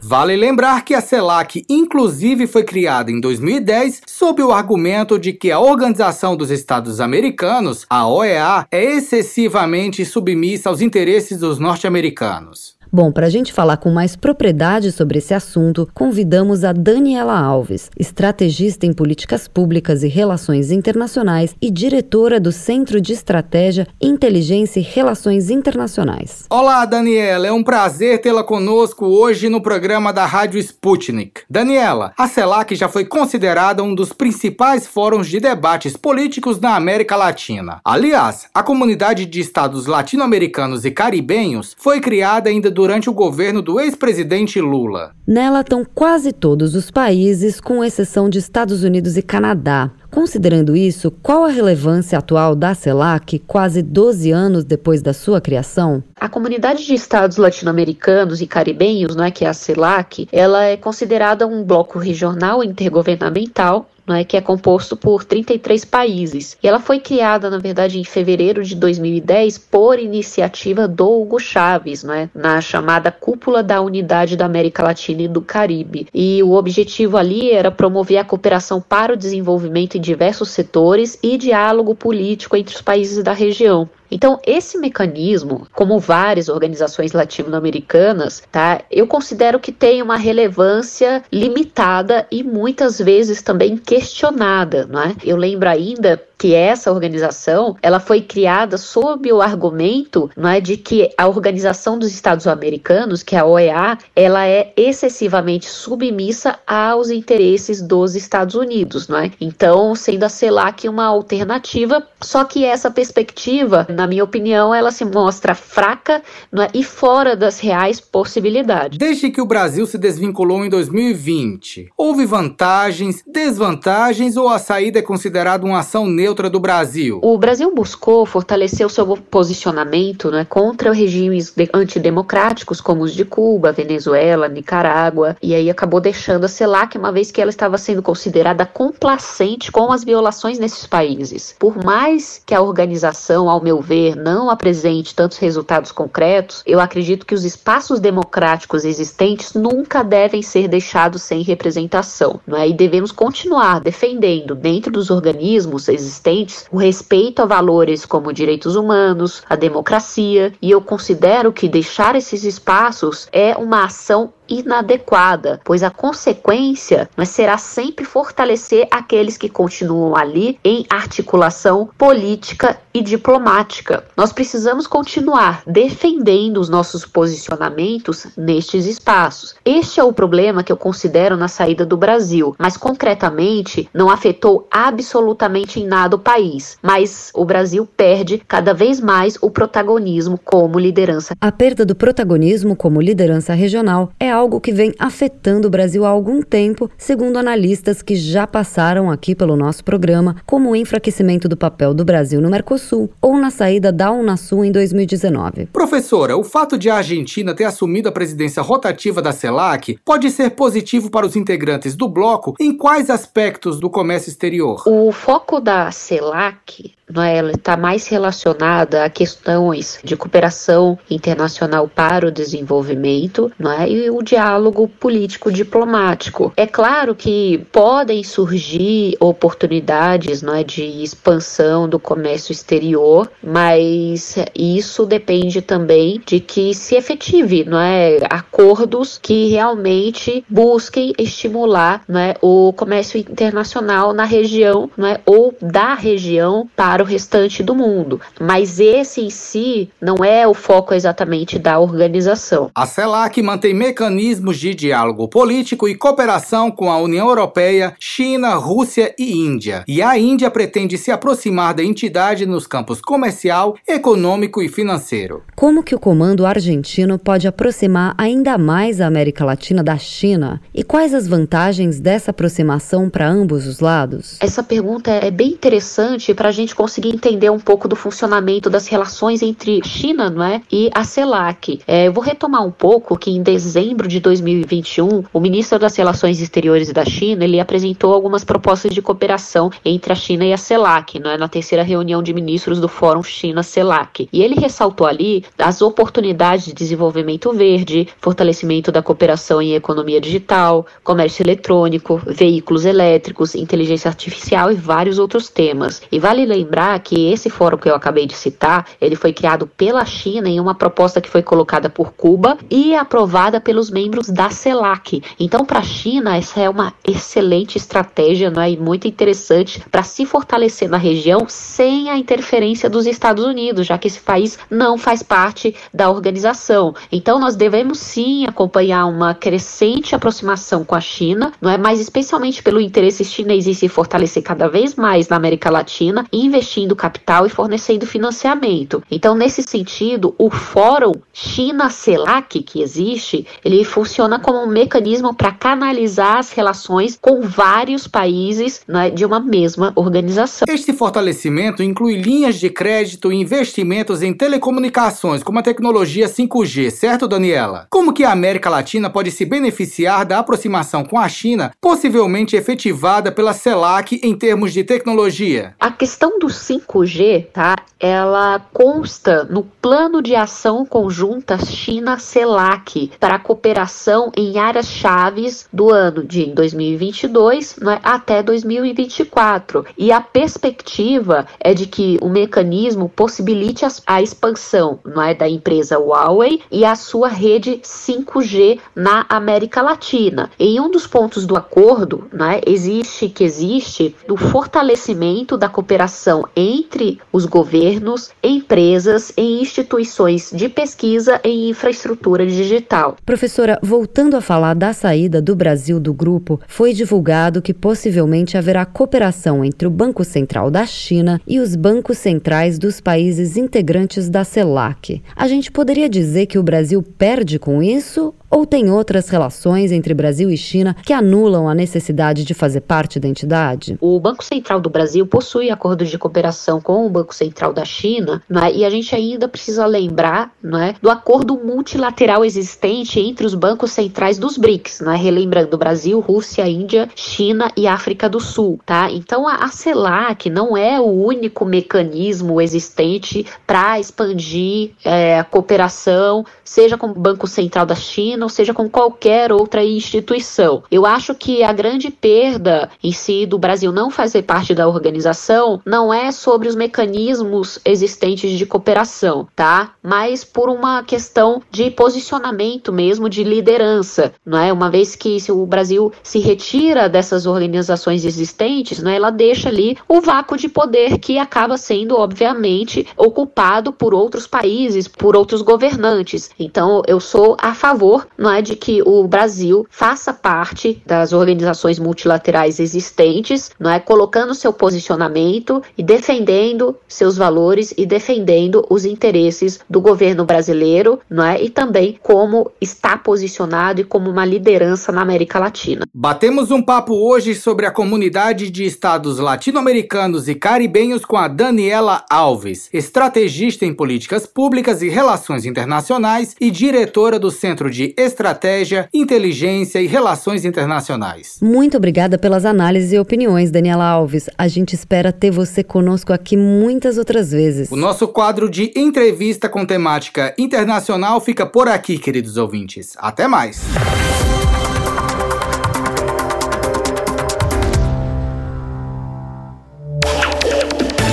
Vale lembrar que a CELAC, inclusive, foi criada em 2010 sob o argumento de que a Organização dos Estados Americanos, a OEA, é excessivamente submissa aos interesses dos norte-americanos.
Bom, para a gente falar com mais propriedade sobre esse assunto, convidamos a Daniela Alves, estrategista em políticas públicas e relações internacionais e diretora do Centro de Estratégia, Inteligência e Relações Internacionais.
Olá, Daniela, é um prazer tê-la conosco hoje no programa da Rádio Sputnik. Daniela, a CELAC já foi considerada um dos principais fóruns de debates políticos na América Latina. Aliás, a comunidade de estados latino-americanos e caribenhos foi criada ainda durante o governo do ex-presidente Lula.
Nela estão quase todos os países, com exceção de Estados Unidos e Canadá. Considerando isso, qual a relevância atual da CELAC quase 12 anos depois da sua criação?
A comunidade de estados latino-americanos e caribenhos, não é que é a CELAC, ela é considerada um bloco regional intergovernamental é, que é composto por 33 países. E ela foi criada, na verdade, em fevereiro de 2010 por iniciativa do Hugo Chávez, é, na chamada Cúpula da Unidade da América Latina e do Caribe. E o objetivo ali era promover a cooperação para o desenvolvimento diversos setores e diálogo político entre os países da região. Então, esse mecanismo, como várias organizações latino-americanas, tá, eu considero que tem uma relevância limitada e muitas vezes também questionada, não é? Eu lembro ainda que essa organização ela foi criada sob o argumento não é, de que a Organização dos Estados Americanos, que é a OEA, ela é excessivamente submissa aos interesses dos Estados Unidos, não é? Então, sendo a CELAC uma alternativa, só que essa perspectiva, na minha opinião, ela se mostra fraca é, e fora das reais possibilidades.
Desde que o Brasil se desvinculou em 2020, houve vantagens, desvantagens ou a saída é considerada uma ação neutra do Brasil?
O Brasil buscou fortalecer o seu posicionamento né, contra regimes antidemocráticos como os de Cuba, Venezuela, Nicarágua, e aí acabou deixando a CELAC, uma vez que ela estava sendo considerada complacente com as violações nesses países. Por mais que a organização, ao meu ver, não apresente tantos resultados concretos, eu acredito que os espaços democráticos existentes nunca devem ser deixados sem representação. Né? E devemos continuar defendendo, dentro dos organismos existentes o respeito a valores como direitos humanos, a democracia, e eu considero que deixar esses espaços é uma ação inadequada, pois a consequência será sempre fortalecer aqueles que continuam ali em articulação política e diplomática. Nós precisamos continuar defendendo os nossos posicionamentos nestes espaços. Este é o problema que eu considero na saída do Brasil, mas concretamente não afetou absolutamente em nada o país, mas o Brasil perde cada vez mais o protagonismo como liderança.
A perda do protagonismo como liderança regional é algo que vem afetando o Brasil há algum tempo, segundo analistas que já passaram aqui pelo nosso programa, como o enfraquecimento do papel do Brasil no Mercosul ou na saída da Unasul em 2019.
Professora, o fato de a Argentina ter assumido a presidência rotativa da CELAC pode ser positivo para os integrantes do bloco em quais aspectos do comércio exterior?
O foco da CELAC não é? ela está mais relacionada a questões de cooperação internacional para o desenvolvimento não é? e o diálogo político-diplomático. É claro que podem surgir oportunidades não é? de expansão do comércio exterior, mas isso depende também de que se efetive não é? acordos que realmente busquem estimular não é? o comércio internacional na região não é? ou da região para para o restante do mundo. Mas esse em si não é o foco exatamente da organização.
A CELAC mantém mecanismos de diálogo político e cooperação com a União Europeia, China, Rússia e Índia. E a Índia pretende se aproximar da entidade nos campos comercial, econômico e financeiro.
Como que o comando argentino pode aproximar ainda mais a América Latina da China? E quais as vantagens dessa aproximação para ambos os lados?
Essa pergunta é bem interessante para a gente conseguir entender um pouco do funcionamento das relações entre China não é, e a CELAC. É, eu vou retomar um pouco que em dezembro de 2021, o ministro das Relações Exteriores da China ele apresentou algumas propostas de cooperação entre a China e a CELAC, não é, na terceira reunião de ministros do Fórum China-CELAC. E ele ressaltou ali as oportunidades de desenvolvimento verde, fortalecimento da cooperação em economia digital, comércio eletrônico, veículos elétricos, inteligência artificial e vários outros temas. E vale lembrar lembrar que esse fórum que eu acabei de citar, ele foi criado pela China em uma proposta que foi colocada por Cuba e aprovada pelos membros da CELAC. Então, para a China, essa é uma excelente estratégia, não é? E muito interessante para se fortalecer na região sem a interferência dos Estados Unidos, já que esse país não faz parte da organização. Então, nós devemos sim acompanhar uma crescente aproximação com a China, não é? Mas especialmente pelo interesse chinês em se fortalecer cada vez mais na América Latina, investir investindo capital e fornecendo financiamento. Então, nesse sentido, o Fórum China-CELAC que existe, ele funciona como um mecanismo para canalizar as relações com vários países né, de uma mesma organização.
Este fortalecimento inclui linhas de crédito e investimentos em telecomunicações, como a tecnologia 5G, certo, Daniela? Como que a América Latina pode se beneficiar da aproximação com a China, possivelmente efetivada pela CELAC em termos de tecnologia?
A questão do 5G, tá? Ela consta no Plano de Ação Conjunta China-CELAC para cooperação em áreas chaves do ano de 2022 né, até 2024. E a perspectiva é de que o mecanismo possibilite a, a expansão não é, da empresa Huawei e a sua rede 5G na América Latina. Em um dos pontos do acordo, né, existe que existe o fortalecimento da cooperação entre os governos, empresas e instituições de pesquisa em infraestrutura digital.
Professora, voltando a falar da saída do Brasil do grupo, foi divulgado que possivelmente haverá cooperação entre o Banco Central da China e os bancos centrais dos países integrantes da CELAC. A gente poderia dizer que o Brasil perde com isso ou tem outras relações entre Brasil e China que anulam a necessidade de fazer parte da entidade?
O Banco Central do Brasil possui acordos de cooperação cooperação com o Banco Central da China, é? e a gente ainda precisa lembrar é? do acordo multilateral existente entre os bancos centrais dos BRICS, é? relembrando Brasil, Rússia, Índia, China e África do Sul. Tá? Então a, a CELAC não é o único mecanismo existente para expandir é, a cooperação, seja com o Banco Central da China ou seja com qualquer outra instituição. Eu acho que a grande perda em si do Brasil não fazer parte da organização não é sobre os mecanismos existentes de cooperação, tá? Mas por uma questão de posicionamento mesmo, de liderança, não é? Uma vez que se o Brasil se retira dessas organizações existentes, não é? Ela deixa ali o vácuo de poder que acaba sendo, obviamente, ocupado por outros países, por outros governantes. Então, eu sou a favor, não é, de que o Brasil faça parte das organizações multilaterais existentes, não é, colocando seu posicionamento e defendendo seus valores e defendendo os interesses do governo brasileiro, não é, e também como está posicionado e como uma liderança na América Latina.
Batemos um papo hoje sobre a comunidade de estados latino-americanos e caribenhos com a Daniela Alves, estrategista em políticas públicas e relações internacionais e diretora do Centro de Estratégia, Inteligência e Relações Internacionais.
Muito obrigada pelas análises e opiniões, Daniela Alves. A gente espera ter você conosco aqui muitas outras vezes.
O nosso quadro de entrevista com temática internacional fica por aqui, queridos ouvintes. Até mais!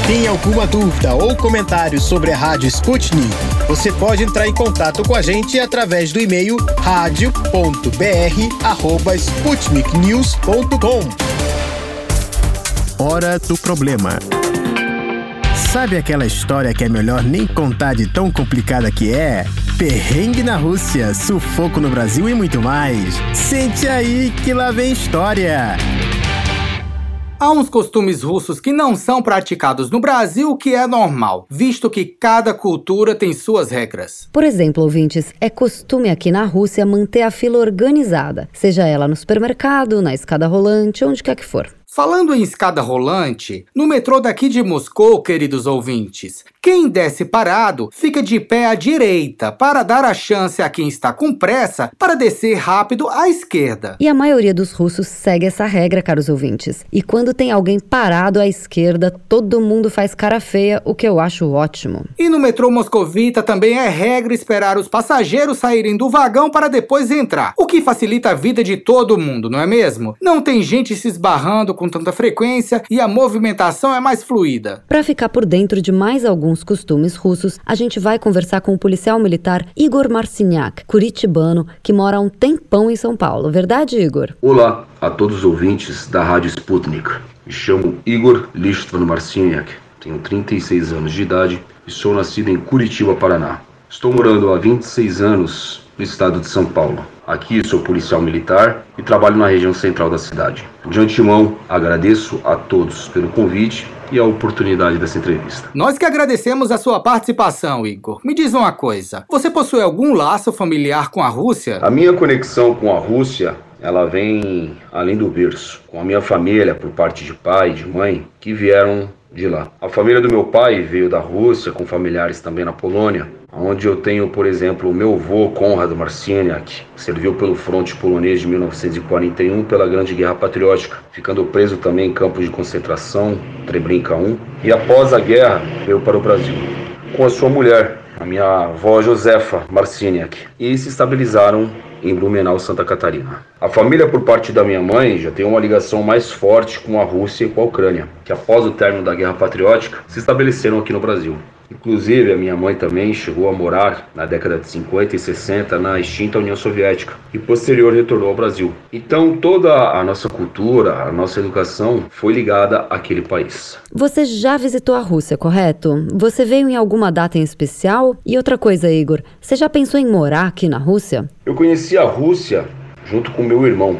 Tem alguma dúvida ou comentário sobre a Rádio Sputnik? Você pode entrar em contato com a gente através do e-mail radio.br@sputniknews.com. Hora do problema. Sabe aquela história que é melhor nem contar de tão complicada que é? Perrengue na Rússia, sufoco no Brasil e muito mais. Sente aí que lá vem história.
Há uns costumes russos que não são praticados no Brasil, o que é normal, visto que cada cultura tem suas regras.
Por exemplo, ouvintes, é costume aqui na Rússia manter a fila organizada, seja ela no supermercado, na escada rolante, onde quer que for.
Falando em escada rolante, no metrô daqui de Moscou, queridos ouvintes, quem desce parado fica de pé à direita para dar a chance a quem está com pressa para descer rápido à esquerda.
E a maioria dos russos segue essa regra, caros ouvintes. E quando tem alguém parado à esquerda, todo mundo faz cara feia, o que eu acho ótimo.
E no metrô moscovita também é regra esperar os passageiros saírem do vagão para depois entrar, o que facilita a vida de todo mundo, não é mesmo? Não tem gente se esbarrando com tanta frequência e a movimentação é mais fluida.
Para ficar por dentro de mais alguns costumes russos, a gente vai conversar com o policial militar Igor Marciniak, curitibano, que mora há um tempão em São Paulo. Verdade, Igor?
Olá a todos os ouvintes da Rádio Sputnik. Me chamo Igor Listvan Marciniak, tenho 36 anos de idade e sou nascido em Curitiba, Paraná. Estou morando há 26 anos no estado de São Paulo. Aqui sou policial militar e trabalho na região central da cidade. De antemão, agradeço a todos pelo convite e a oportunidade dessa entrevista.
Nós que agradecemos a sua participação, Igor. Me diz uma coisa: você possui algum laço familiar com a Rússia?
A minha conexão com a Rússia ela vem além do berço, com a minha família por parte de pai e de mãe que vieram de lá. A família do meu pai veio da Rússia, com familiares também na Polônia onde eu tenho, por exemplo, o meu avô Konrad Marciniak, que serviu pelo fronte polonês de 1941 pela Grande Guerra Patriótica, ficando preso também em campos de concentração, Treblinka 1, e após a guerra veio para o Brasil, com a sua mulher, a minha avó Josefa Marciniak, e se estabilizaram em Blumenau, Santa Catarina. A família por parte da minha mãe já tem uma ligação mais forte com a Rússia e com a Ucrânia, que após o término da Guerra Patriótica se estabeleceram aqui no Brasil. Inclusive, a minha mãe também chegou a morar na década de 50 e 60 na extinta União Soviética e posterior retornou ao Brasil. Então, toda a nossa cultura, a nossa educação foi ligada àquele país.
Você já visitou a Rússia, correto? Você veio em alguma data em especial? E outra coisa, Igor, você já pensou em morar aqui na Rússia?
Eu conheci a Rússia junto com meu irmão.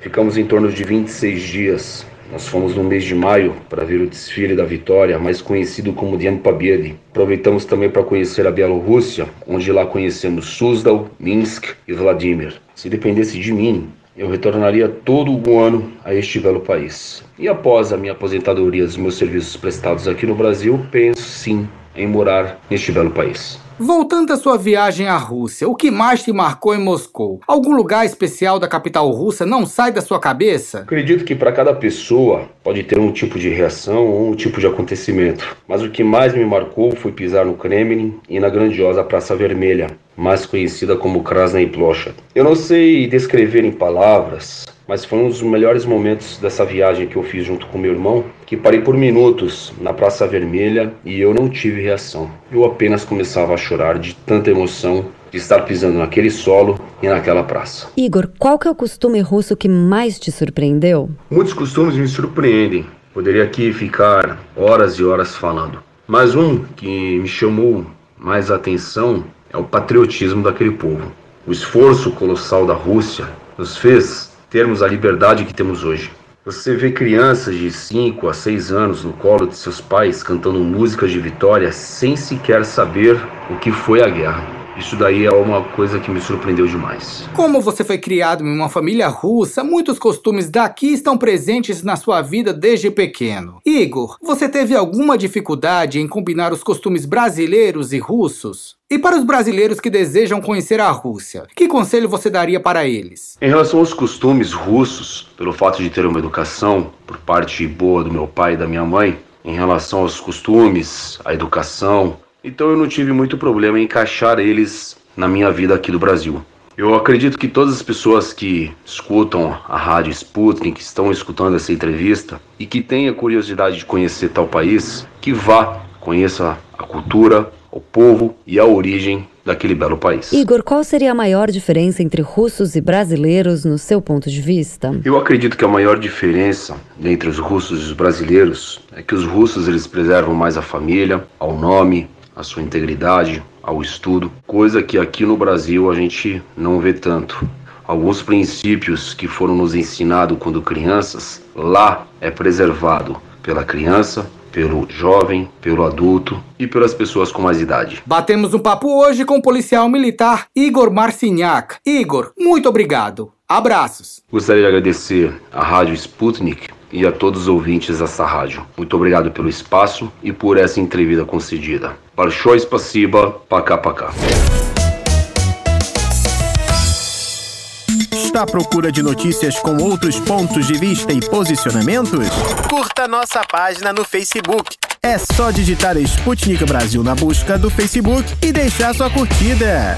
Ficamos em torno de 26 dias nós fomos no mês de maio para ver o desfile da Vitória, mais conhecido como Dian Pabiedi. Aproveitamos também para conhecer a Bielorrússia, onde lá conhecemos Suzdal, Minsk e Vladimir. Se dependesse de mim, eu retornaria todo o ano a este belo país. E após a minha aposentadoria dos meus serviços prestados aqui no Brasil, penso sim em morar neste belo país.
Voltando à sua viagem à Rússia, o que mais te marcou em Moscou? Algum lugar especial da capital russa não sai da sua cabeça?
Acredito que para cada pessoa pode ter um tipo de reação ou um tipo de acontecimento, mas o que mais me marcou foi pisar no Kremlin e na grandiosa Praça Vermelha, mais conhecida como Krasnaya Plosha. Eu não sei descrever em palavras mas foi um dos melhores momentos dessa viagem que eu fiz junto com meu irmão, que parei por minutos na Praça Vermelha e eu não tive reação. Eu apenas começava a chorar de tanta emoção de estar pisando naquele solo e naquela praça.
Igor, qual que é o costume russo que mais te surpreendeu?
Muitos costumes me surpreendem. Poderia aqui ficar horas e horas falando. Mas um que me chamou mais a atenção é o patriotismo daquele povo. O esforço colossal da Rússia nos fez termos a liberdade que temos hoje. Você vê crianças de 5 a 6 anos no colo de seus pais cantando músicas de vitória sem sequer saber o que foi a guerra. Isso daí é uma coisa que me surpreendeu demais.
Como você foi criado em uma família russa, muitos costumes daqui estão presentes na sua vida desde pequeno. Igor, você teve alguma dificuldade em combinar os costumes brasileiros e russos? E para os brasileiros que desejam conhecer a Rússia, que conselho você daria para eles?
Em relação aos costumes russos, pelo fato de ter uma educação por parte boa do meu pai e da minha mãe, em relação aos costumes, à educação, então eu não tive muito problema em encaixar eles na minha vida aqui do Brasil. Eu acredito que todas as pessoas que escutam a rádio Sputnik, que estão escutando essa entrevista e que tenham curiosidade de conhecer tal país, que vá, conheça a cultura, o povo e a origem daquele belo país.
Igor, qual seria a maior diferença entre russos e brasileiros no seu ponto de vista?
Eu acredito que a maior diferença entre os russos e os brasileiros é que os russos eles preservam mais a família, ao nome, a sua integridade, ao estudo, coisa que aqui no Brasil a gente não vê tanto. Alguns princípios que foram nos ensinados quando crianças, lá é preservado pela criança, pelo jovem, pelo adulto e pelas pessoas com mais idade.
Batemos um papo hoje com o policial militar Igor Marcinhac. Igor, muito obrigado. Abraços.
Gostaria de agradecer à Rádio Sputnik e a todos os ouvintes dessa rádio. Muito obrigado pelo espaço e por essa entrevista concedida. Большое спасибо. Пока-пока.
Está à procura de notícias com outros pontos de vista e posicionamentos? Curta nossa página no Facebook. É só digitar Sputnik Brasil na busca do Facebook e deixar sua curtida.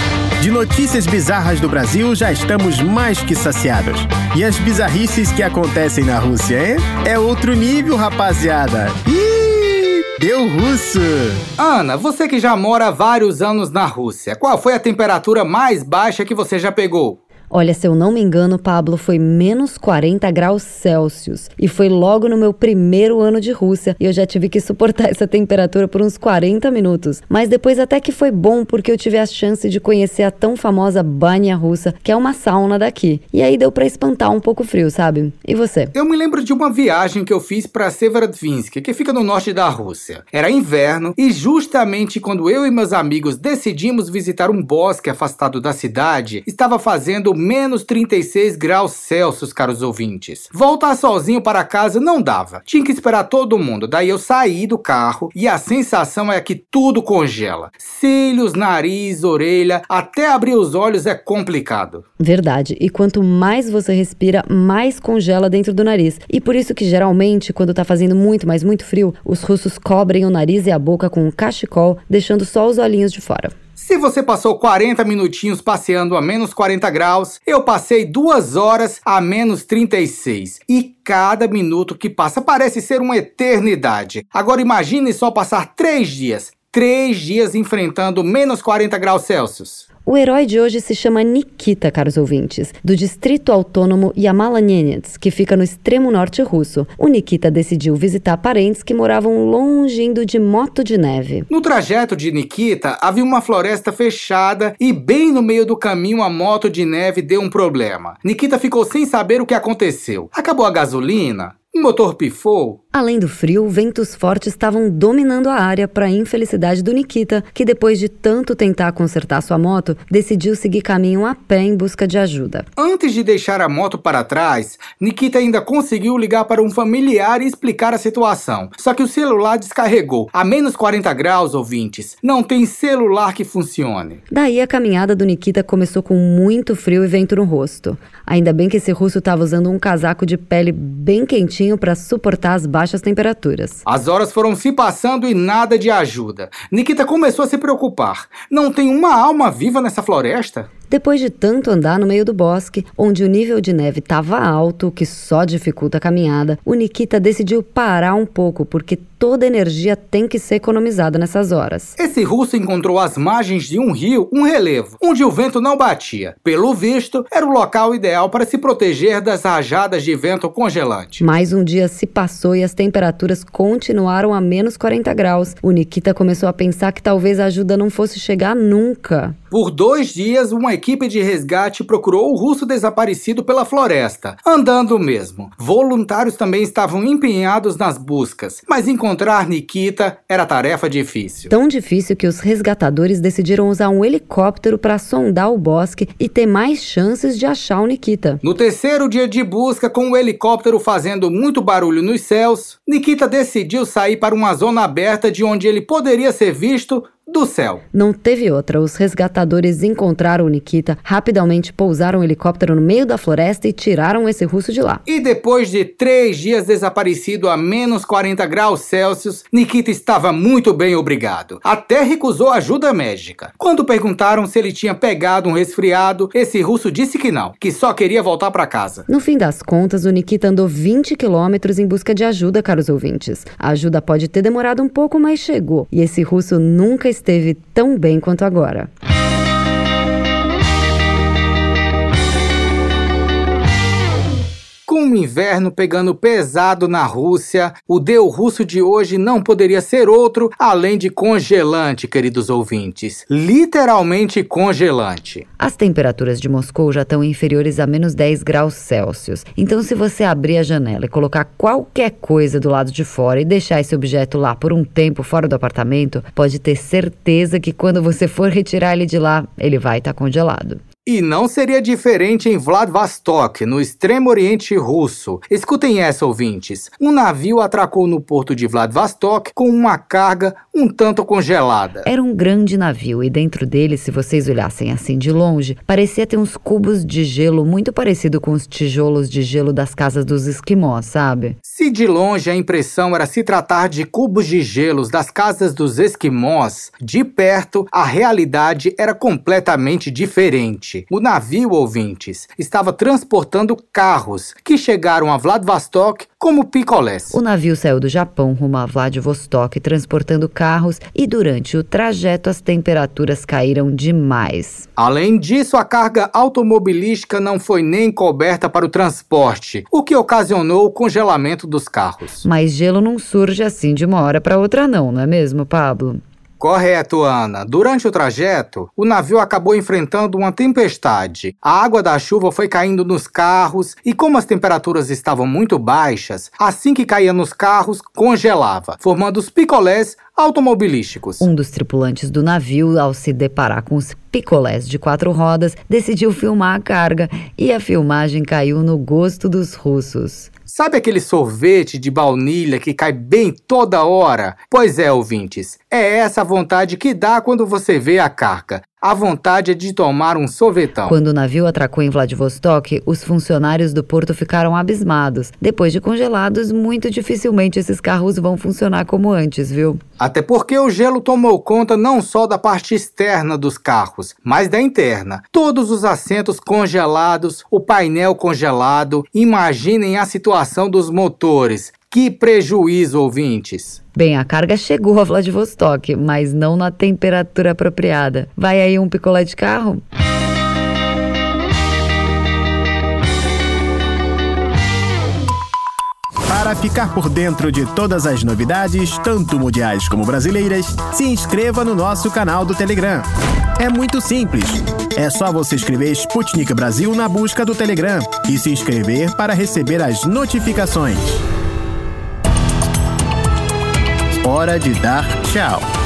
De notícias bizarras do Brasil já estamos mais que saciados. E as bizarrices que acontecem na Rússia, hein? É outro nível, rapaziada. Ih, deu russo!
Ana, você que já mora há vários anos na Rússia, qual foi a temperatura mais baixa que você já pegou?
Olha, se eu não me engano, Pablo, foi menos 40 graus Celsius. E foi logo no meu primeiro ano de Rússia. E eu já tive que suportar essa temperatura por uns 40 minutos. Mas depois até que foi bom, porque eu tive a chance de conhecer a tão famosa banha russa, que é uma sauna daqui. E aí deu para espantar um pouco o frio, sabe? E você?
Eu me lembro de uma viagem que eu fiz para Severodvinsk, que fica no norte da Rússia. Era inverno e justamente quando eu e meus amigos decidimos visitar um bosque afastado da cidade, estava fazendo menos 36 graus Celsius, caros ouvintes. Voltar sozinho para casa não dava. Tinha que esperar todo mundo. Daí eu saí do carro e a sensação é que tudo congela. Cílios, nariz, orelha, até abrir os olhos é complicado.
Verdade. E quanto mais você respira, mais congela dentro do nariz. E por isso que geralmente, quando tá fazendo muito, mas muito frio, os russos cobrem o nariz e a boca com um cachecol, deixando só os olhinhos de fora.
Se você passou 40 minutinhos passeando a menos 40 graus, eu passei duas horas a menos 36. E cada minuto que passa parece ser uma eternidade. Agora imagine só passar três dias. Três dias enfrentando menos 40 graus Celsius.
O herói de hoje se chama Nikita, caros ouvintes, do distrito autônomo Yamala-Nenets, que fica no extremo norte russo. O Nikita decidiu visitar parentes que moravam longe indo de moto de neve.
No trajeto de Nikita, havia uma floresta fechada e bem no meio do caminho a moto de neve deu um problema. Nikita ficou sem saber o que aconteceu. Acabou a gasolina? O motor pifou?
Além do frio, ventos fortes estavam dominando a área para a infelicidade do Nikita, que depois de tanto tentar consertar sua moto, decidiu seguir caminho a pé em busca de ajuda.
Antes de deixar a moto para trás, Nikita ainda conseguiu ligar para um familiar e explicar a situação. Só que o celular descarregou. A menos 40 graus, ouvintes, não tem celular que funcione.
Daí a caminhada do Nikita começou com muito frio e vento no rosto. Ainda bem que esse russo estava usando um casaco de pele bem quentinho para suportar as baixas temperaturas.
As horas foram se passando e nada de ajuda. Nikita começou a se preocupar. Não tem uma alma viva nessa floresta?
Depois de tanto andar no meio do bosque, onde o nível de neve estava alto, o que só dificulta a caminhada, o Nikita decidiu parar um pouco, porque toda energia tem que ser economizada nessas horas.
Esse russo encontrou às margens de um rio um relevo, onde o vento não batia. Pelo visto, era o local ideal para se proteger das rajadas de vento congelante.
Mais um dia se passou e as temperaturas continuaram a menos 40 graus. O Nikita começou a pensar que talvez a ajuda não fosse chegar nunca.
Por dois dias, uma equipe de resgate procurou o russo desaparecido pela floresta, andando mesmo. Voluntários também estavam empenhados nas buscas, mas encontrar Nikita era tarefa difícil.
Tão difícil que os resgatadores decidiram usar um helicóptero para sondar o bosque e ter mais chances de achar o Nikita.
No terceiro dia de busca, com o helicóptero fazendo muito barulho nos céus, Nikita decidiu sair para uma zona aberta de onde ele poderia ser visto do céu.
Não teve outra. Os resgatadores encontraram o Nikita, rapidamente pousaram o um helicóptero no meio da floresta e tiraram esse russo de lá.
E depois de três dias desaparecido a menos 40 graus Celsius, Nikita estava muito bem, obrigado. Até recusou ajuda médica. Quando perguntaram se ele tinha pegado um resfriado, esse russo disse que não, que só queria voltar para casa.
No fim das contas, o Nikita andou 20 quilômetros em busca de ajuda, caros ouvintes. A ajuda pode ter demorado um pouco, mas chegou. E esse russo nunca esteve tão bem quanto agora.
Com o inverno pegando pesado na Rússia, o Deu Russo de hoje não poderia ser outro além de congelante, queridos ouvintes. Literalmente congelante.
As temperaturas de Moscou já estão inferiores a menos 10 graus Celsius. Então, se você abrir a janela e colocar qualquer coisa do lado de fora e deixar esse objeto lá por um tempo fora do apartamento, pode ter certeza que quando você for retirar ele de lá, ele vai estar tá congelado.
E não seria diferente em Vladivostok, no extremo oriente russo. Escutem essa, ouvintes. Um navio atracou no porto de Vladivostok com uma carga um tanto congelada.
Era um grande navio e dentro dele, se vocês olhassem assim de longe, parecia ter uns cubos de gelo muito parecido com os tijolos de gelo das casas dos esquimós, sabe?
Se de longe a impressão era se tratar de cubos de gelos das casas dos esquimós, de perto a realidade era completamente diferente. O navio, ouvintes, estava transportando carros que chegaram a Vladivostok como picolés.
O navio saiu do Japão rumo a Vladivostok transportando carros e durante o trajeto as temperaturas caíram demais.
Além disso, a carga automobilística não foi nem coberta para o transporte, o que ocasionou o congelamento dos carros.
Mas gelo não surge assim de uma hora para outra não, não é mesmo, Pablo?
Correto, Ana. Durante o trajeto, o navio acabou enfrentando uma tempestade. A água da chuva foi caindo nos carros e, como as temperaturas estavam muito baixas, assim que caía nos carros, congelava, formando os picolés automobilísticos.
Um dos tripulantes do navio, ao se deparar com os picolés de quatro rodas, decidiu filmar a carga e a filmagem caiu no gosto dos russos.
Sabe aquele sorvete de baunilha que cai bem toda hora? Pois é, ouvintes, é essa vontade que dá quando você vê a carga. A vontade é de tomar um sorvetão.
Quando o navio atracou em Vladivostok, os funcionários do porto ficaram abismados. Depois de congelados, muito dificilmente esses carros vão funcionar como antes, viu?
Até porque o gelo tomou conta não só da parte externa dos carros, mas da interna. Todos os assentos congelados, o painel congelado. Imaginem a situação dos motores Que prejuízo, ouvintes!
Bem, a carga chegou a Vladivostok, mas não na temperatura apropriada. Vai aí um picolé de carro?
Para ficar por dentro de todas as novidades, tanto mundiais como brasileiras, se inscreva no nosso canal do Telegram. É muito simples. É só você escrever Sputnik Brasil na busca do Telegram e se inscrever para receber as notificações. Hora de dar tchau.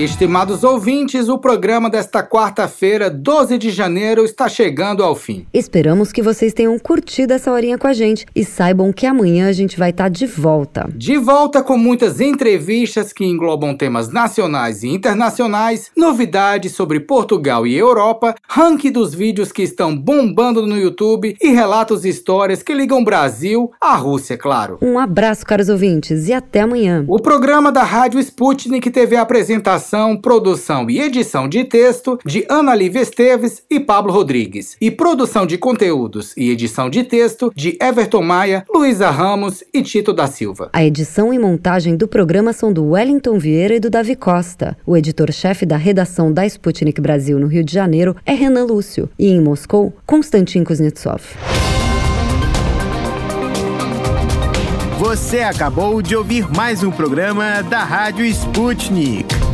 Estimados ouvintes, o programa desta quarta-feira, 12 de janeiro, está chegando ao fim.
Esperamos que vocês tenham curtido essa horinha com a gente e saibam que amanhã a gente vai estar de volta.
De volta com muitas entrevistas que englobam temas nacionais e internacionais, novidades sobre Portugal e Europa, ranking dos vídeos que estão bombando no YouTube e relatos e histórias que ligam Brasil à Rússia, claro.
Um abraço, caros ouvintes, e até amanhã.
O programa da Rádio Sputnik teve a apresentação produção e edição de texto de Ana Lívia Esteves e Pablo Rodrigues. E produção de conteúdos e edição de texto de Everton Maia, Luísa Ramos e Tito da Silva.
A edição e montagem do programa são do Wellington Vieira e do Davi Costa. O editor-chefe da redação da Sputnik Brasil no Rio de Janeiro é Renan Lúcio. E em Moscou, Konstantin Kuznetsov.
Você acabou de ouvir mais um programa da Rádio Sputnik.